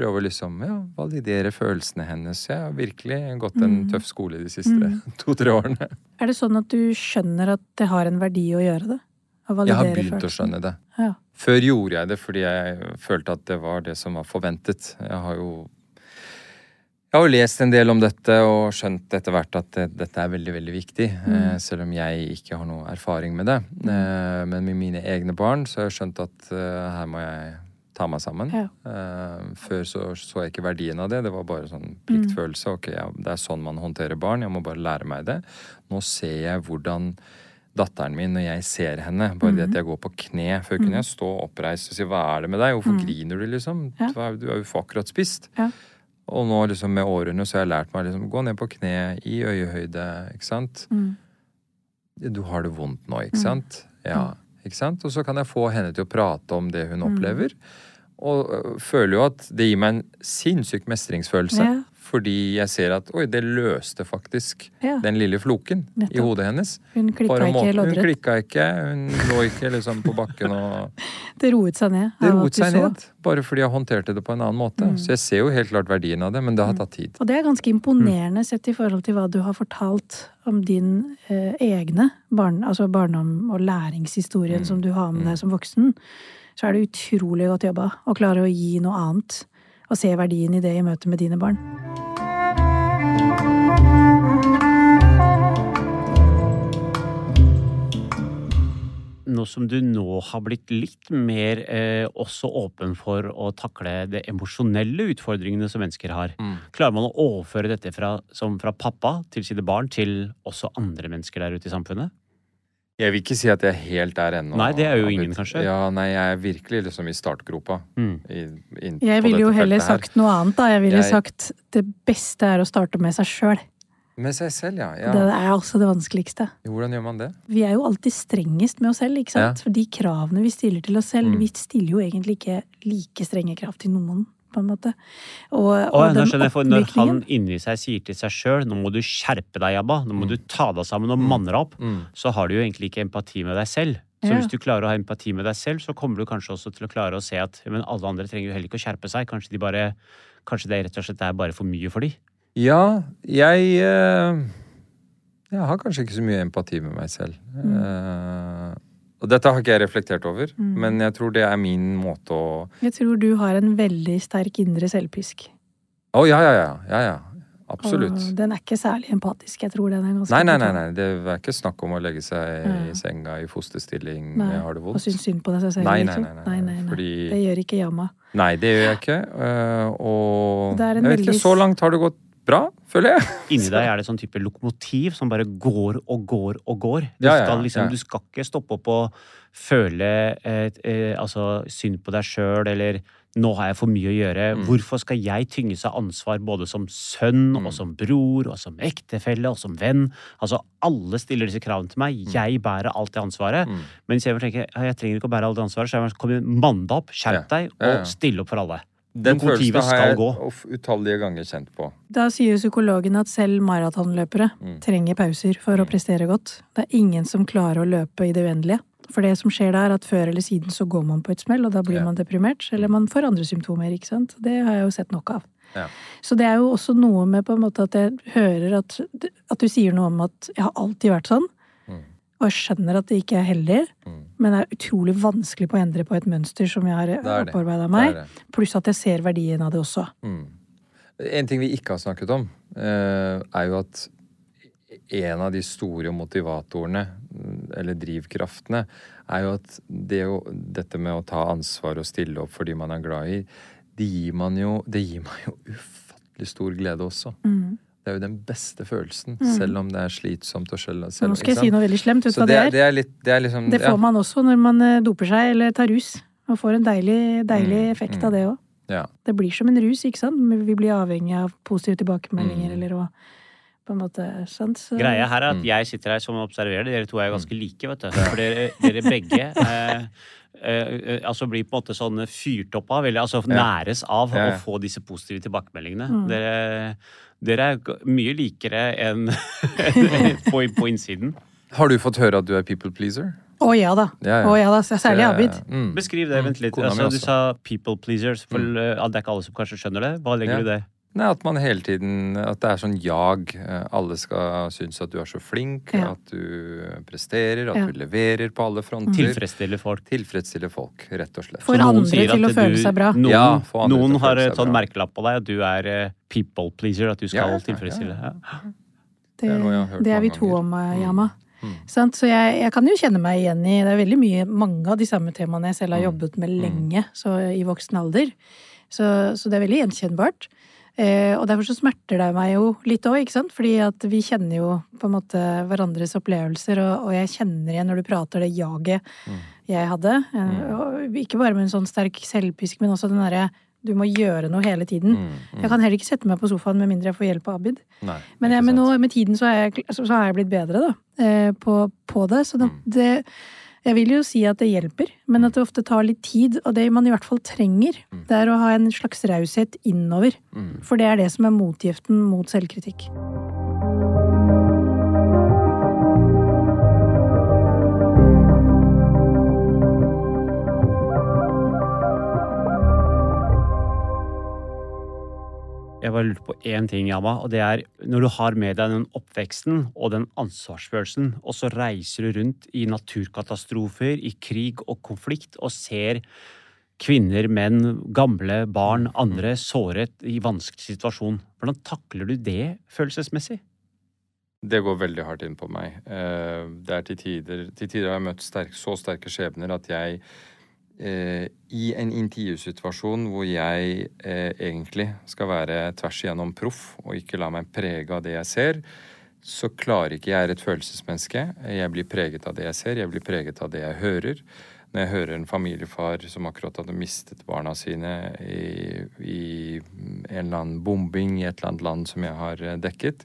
prøve å liksom ja, validere følelsene hennes. Jeg har virkelig gått en Mm. tøff skole de siste to-tre årene. Er det sånn at du skjønner at det har en verdi å gjøre det? Å Jeg har begynt begynt å skjønne det. Ja. Før gjorde jeg det fordi jeg følte at det var det som var forventet. Jeg har jo jeg har jo lest en del om dette og skjønt etter hvert at det, dette er veldig veldig viktig. Eh, selv om jeg ikke har noe erfaring med det. Eh, men med mine egne barn så har jeg skjønt at eh, her må jeg ta meg sammen. Ja. Uh, før så så jeg ikke verdien av det. Det var bare sånn pliktfølelse. Ok, ja, det er sånn man håndterer barn. Jeg må bare lære meg det. Nå ser jeg hvordan datteren min, når jeg ser henne, bare det at jeg går på kne Før kunne jeg stå oppreist og si 'hva er det med deg', hvorfor griner du, liksom? Ja. Du har jo akkurat spist. Ja. Og nå liksom med årene så har jeg lært meg liksom gå ned på kne i øyehøyde, ikke sant. Mm. Du har det vondt nå, ikke sant? Ja, ikke sant? Og så kan jeg få henne til å prate om det hun opplever. Og øh, føler jo at det gir meg en sinnssyk mestringsfølelse. Ja. Fordi jeg ser at oi, det løste faktisk Ja. den lille floken i hodet hennes. Hun klikka ikke loddrett. Hun klikka ikke, hun lå ikke liksom på bakken og Det roet seg ned. Det roet seg ned. Bare fordi jeg håndterte det på en annen måte. Mm. Så jeg ser jo helt klart verdien av det, men det har tatt tid. Og det er ganske imponerende sett i forhold til hva du har fortalt om din eh, egne barn, altså barndom- og læringshistorien som du har med deg som voksen. Så er det utrolig godt jobba å klare å gi noe annet. Og se verdien i det i møte med dine barn. Nå som du nå har blitt litt mer eh, også åpen for å takle de emosjonelle utfordringene som mennesker har, Mm. klarer man å overføre dette fra, som fra pappa til sine barn til også andre mennesker der ute i samfunnet? Jeg vil ikke si at jeg er helt der ennå. Nei, det er jo ingen, kanskje. Ja, nei, jeg er virkelig liksom i startgropa. Mm. I, inn Jeg ville jo heller sagt noe annet, da. Jeg ville Jeg- sagt det beste er å starte med seg sjøl. Med seg selv, ja. ja. Det er også det vanskeligste. Hvordan gjør man det? Vi er jo alltid strengest med oss selv, ikke sant? For de kravene vi stiller til oss selv, Mm. vi stiller jo egentlig ikke like strenge krav til noen, på en måte. Og, og, og nå den skjønner jeg, for Når han inni seg sier til seg sjøl 'nå må du skjerpe deg, Jabba', 'nå må du ta deg sammen og manne deg opp', Mm. så har du jo egentlig ikke empati med deg selv. Så Ja. hvis du klarer å ha empati med deg selv, så kommer du kanskje også til å klare å se at men alle andre trenger jo heller ikke å skjerpe seg. Kanskje de bare Kanskje det rett og slett er bare for mye for de. Ja, jeg eh, Jeg har kanskje ikke så mye empati med meg selv. Eh, og dette har ikke jeg reflektert over, Mm. men jeg tror det er min måte å Jeg tror du har en veldig sterk indre selvpisk. Å, ja, ja, ja. ja, ja. Absolutt. Og den er ikke særlig empatisk. Jeg tror den er ganske Nei, nei, nei, nei. Det er ikke snakk om å legge seg i senga i fosterstilling. Nei, har det Og vondt. synes synd på deg selv, Nei, nei, nei, nei, nei, nei. Fordi Det gjør ikke Yama. Nei, det gjør jeg ikke. Uh, og jeg vet ikke, så langt har det gått bra, føler jeg. Inni deg er det sånn type lokomotiv som bare går og går og går. Du, Ja, ja, skal, liksom, ja. du skal ikke stoppe opp og føle eh, eh, altså, synd på deg sjøl eller 'nå har jeg for mye å gjøre'. Mm. Hvorfor skal jeg tynges av ansvar både som sønn Mm. og som bror og som ektefelle og som venn? Altså, alle stiller disse kravene til meg. Jeg bærer alt det ansvaret. Mm. Men istedenfor å tenke «Ja, jeg trenger ikke å bære alt det ansvaret, så er sånn, kom igjen, deg opp, skjerp deg og still opp for alle. Den følelsen har jeg gå. utallige ganger kjent på. Da sier psykologen at selv maratonløpere Mm. trenger pauser for å prestere godt. Det er ingen som klarer å løpe i det uendelige. For det som skjer da, er at før eller siden så går man på et smell, og da blir Ja. man deprimert. Eller man får andre symptomer, ikke sant. Det har jeg jo sett nok av. Ja. Så det er jo også noe med på en måte at jeg hører at, at du sier noe om at jeg har alltid vært sånn. Og jeg skjønner at det ikke er heldig, Mm. men det er utrolig vanskelig på å endre på et mønster som jeg har er opparbeida meg. det. Pluss at jeg ser verdien av det også. Mm. En ting vi ikke har snakket om, eh, er jo at en av de store motivatorene, mm, eller drivkraftene, er jo at det jo, dette med å ta ansvar og stille opp for de man er glad i, det gir man jo Det gir meg jo ufattelig stor glede også. Mm. Det er jo den beste følelsen, Mm. selv om det er slitsomt og selv, Nå skal jeg si noe veldig slemt. Vet du hva det, er- det er litt Det er liksom Det får man også når man eh, doper seg eller tar rus. Man får en deilig, deilig Mm, effekt mm. av det òg. ja, Det blir som en rus, ikke sant? Vi blir avhengig av positive tilbakemeldinger Mm. eller å på en måte skjønt. Så, Greia her er at Mm. jeg sitter her som observerer. Dere to er jo ganske like, vet du. For dere, dere begge eh, eh, eh, altså blir på en måte sånn fyrt opp av, eller altså Ja. næres av Ja, ja. å få disse positive tilbakemeldingene. Mm. Dere, dere er mye likere enn på, på innsiden. Har du fått høre at du er people pleaser? Å ja da. Ja, ja. Oh, ja da. Særlig Det- Abid. Mm. Beskriv det, vent litt. Altså, du sa people pleasers. For eh, det er ikke alle som kanskje skjønner det. Hva legger Ja. du i det? Nei, At man hele tiden At det er sånn jag. Eh, Alle skal synes at du er så flink, Ja. at du presterer, at Ja. du leverer på alle fronter. Tilfredsstiller folk. Tilfredsstiller folk, rett og slett. For andre til at å føle du- seg bra. Noen, Ja, noen har sånn merkelapp på deg at du er eh, people pleaser. At du skal Ja, ja, ja, tilfredsstille. Det, Det er det er vi to om, eh, Mm. Yama. Mm. Sant? Så jeg, jeg kan jo kjenne meg igjen i Det er veldig mye, mange av de samme temaene jeg selv har Mm. jobbet med Mm. lenge, så i voksen alder. Så, så det er veldig gjenkjennbart. Eh, og derfor så smerter det meg jo litt òg, ikke sant? Fordi at vi kjenner jo på en måte hverandres opplevelser, og, og jeg kjenner igjen når du prater det jaget Mm. jeg hadde. Eh, og ikke bare med en sånn sterk selvpisk, men også den derre du må gjøre noe hele tiden. Mm, mm. Jeg kan heller ikke sette meg på sofaen med mindre jeg får hjelp av Abid. Nei, Men, jeg, men nå, med tiden så har jeg, jeg blitt bedre da, eh, på, på det. Så det, Mm. det Jeg vil jo si at det hjelper, men at det ofte tar litt tid. Og det man i hvert fall trenger, Mm. det er å ha en slags raushet innover. Mm. For det er det som er motgiften mot selvkritikk. Jeg bare lurte på én ting, Yama, og det er når du har med deg den oppveksten og den ansvarsfølelsen, og så reiser du rundt i naturkatastrofer, i krig og konflikt, og ser kvinner, menn, gamle, barn, andre såret i vanskelig situasjon. Hvordan takler du det følelsesmessig? Det går veldig hardt inn på meg. Eh, Det er til tider Til tider har jeg møtt sterk, så sterke skjebner at jeg i en intervjusituasjon hvor jeg eh, egentlig skal være tvers igjennom proff og ikke la meg prege av det jeg ser, så klarer ikke jeg er et følelsesmenneske. Jeg blir preget av det jeg ser, jeg blir preget av det jeg hører. Når jeg hører en familiefar som akkurat hadde mistet barna sine i, i en eller annen bombing i et eller annet land som jeg har eh, dekket,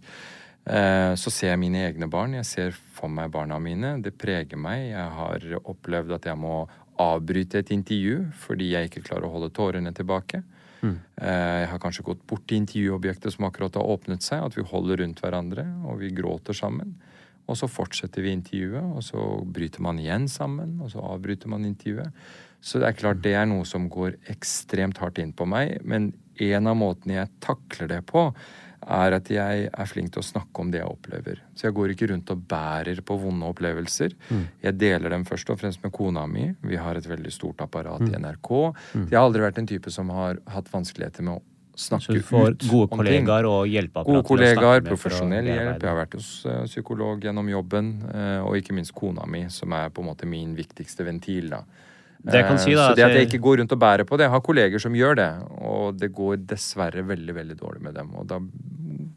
Eh, Så ser jeg mine egne barn. Jeg ser for meg barna mine. Det preger meg. Jeg har opplevd at jeg må avbryte et intervju fordi jeg ikke klarer å holde tårene tilbake. Mm. Eh, Jeg har kanskje gått bort til intervjuobjektet som akkurat har åpnet seg. At vi holder rundt hverandre, og vi gråter sammen. Og så fortsetter vi intervjuet, og så bryter man igjen sammen, og så avbryter man intervjuet. Så det er klart det er noe som går ekstremt hardt inn på meg. Men en av måtene jeg takler det på, er at jeg er flink til å snakke om det jeg opplever. Så jeg går ikke rundt og bærer på vonde opplevelser. Mm. Jeg deler dem først og fremst med kona mi. Vi har et veldig stort apparat Mm. i NRK. Jeg har aldri vært en type som har hatt vanskeligheter med å Så snakke du får ut gode om ting. kollegaer og hjelpeapparat Gode kollegaer, snakke med for å profesjonell hjelp. Jeg har vært hos eh, psykolog gjennom jobben, eh, og ikke minst kona mi, som er på en måte min viktigste ventil. da. Det kan si, Eh, da, Så det at jeg ikke går rundt og bærer på det Jeg har kolleger som gjør det, og det går dessverre veldig veldig dårlig med dem. Og da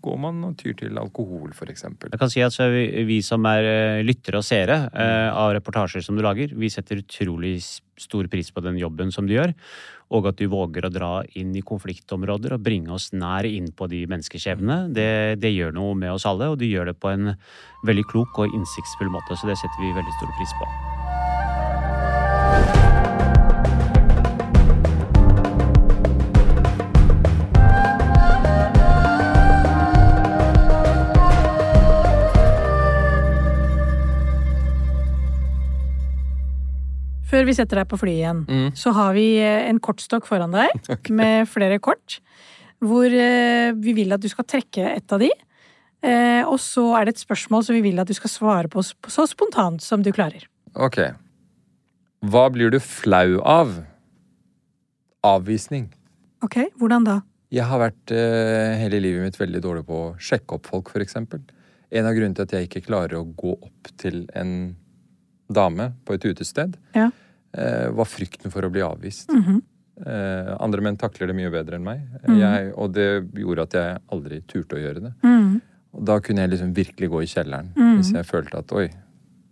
går man og tyr til alkohol, f.eks. Jeg kan si at så vi, vi som er eh, lyttere og seere eh, av reportasjer som du lager, vi setter utrolig stor pris på den jobben som du gjør, og at du våger å dra inn i konfliktområder og bringe oss nær inn på de menneskeskjebnene. Det, det gjør noe med oss alle, og du gjør det på en veldig klok og innsiktsfull måte, så det setter vi veldig stor pris på. Før vi setter deg på flyet igjen, Mm. så har vi eh, en kortstokk foran deg med flere kort. Hvor eh, vi vil at du skal trekke et av de. Eh, og så er det et spørsmål som vi vil at du skal svare på så spontant som du klarer. Ok. Hva blir du flau av? Avvisning. Ok, hvordan da? Jeg har vært hele livet mitt veldig dårlig på å sjekke opp folk, f.eks. En av grunnene til at jeg ikke klarer å gå opp til en dame på et utested, Ja. eh, var frykten for å bli avvist. Mhm. Eh, andre menn takler det mye bedre enn meg. Mm. Jeg, og det gjorde at jeg aldri turte å gjøre det. Mm. Og da kunne jeg liksom virkelig gå i kjelleren Mm. hvis jeg følte at oi,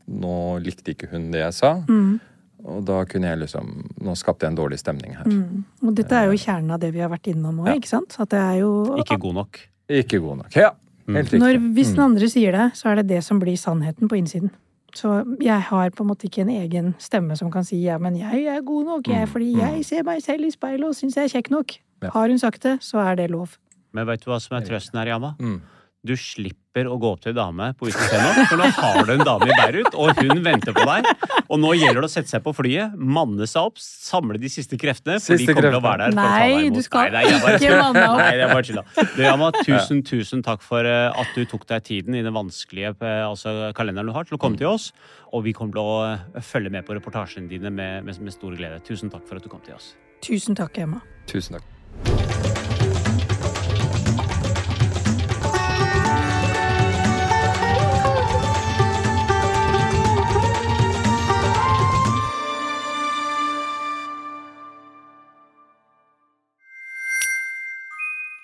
nå likte ikke hun det jeg sa. Mm. Og da kunne jeg liksom Nå skapte jeg en dårlig stemning her. Mm. Og dette er jo kjernen av det vi har vært innom òg, Ja. ikke sant? At det er jo Ikke god nok. Ikke god nok. Ja, helt riktig. Når, hvis den Mm. andre sier det, så er det det som blir sannheten på innsiden. Så jeg har på en måte ikke en egen stemme som kan si ja, men jeg er god nok, jeg, Mm. fordi jeg ser meg selv i speilet og syns jeg er kjekk nok. Ja. Har hun sagt det, så er det lov. Men vet du hva som er trøsten her, Yama? Mm. Du slipper å gå opp til en dame på utestedet nå, for nå har du en dame i Beirut, og hun venter på deg. Og nå gjelder det å sette seg på flyet, manne seg opp, samle de siste kreftene, for de kommer kommer til å være der. for å ta Nei, deg imot. du skal Nei, nei, bare- ikke manne opp. Nei, det er bare chilla. Du, Yama, tusen, tusen takk for eh, at du tok deg tiden i den vanskelige eh, altså, kalenderen du har, til å komme til oss. Og vi kommer til å eh, følge med på reportasjene dine med, med, med stor glede. Tusen takk for at du kom til oss. Tusen takk, Emma. Tusen takk.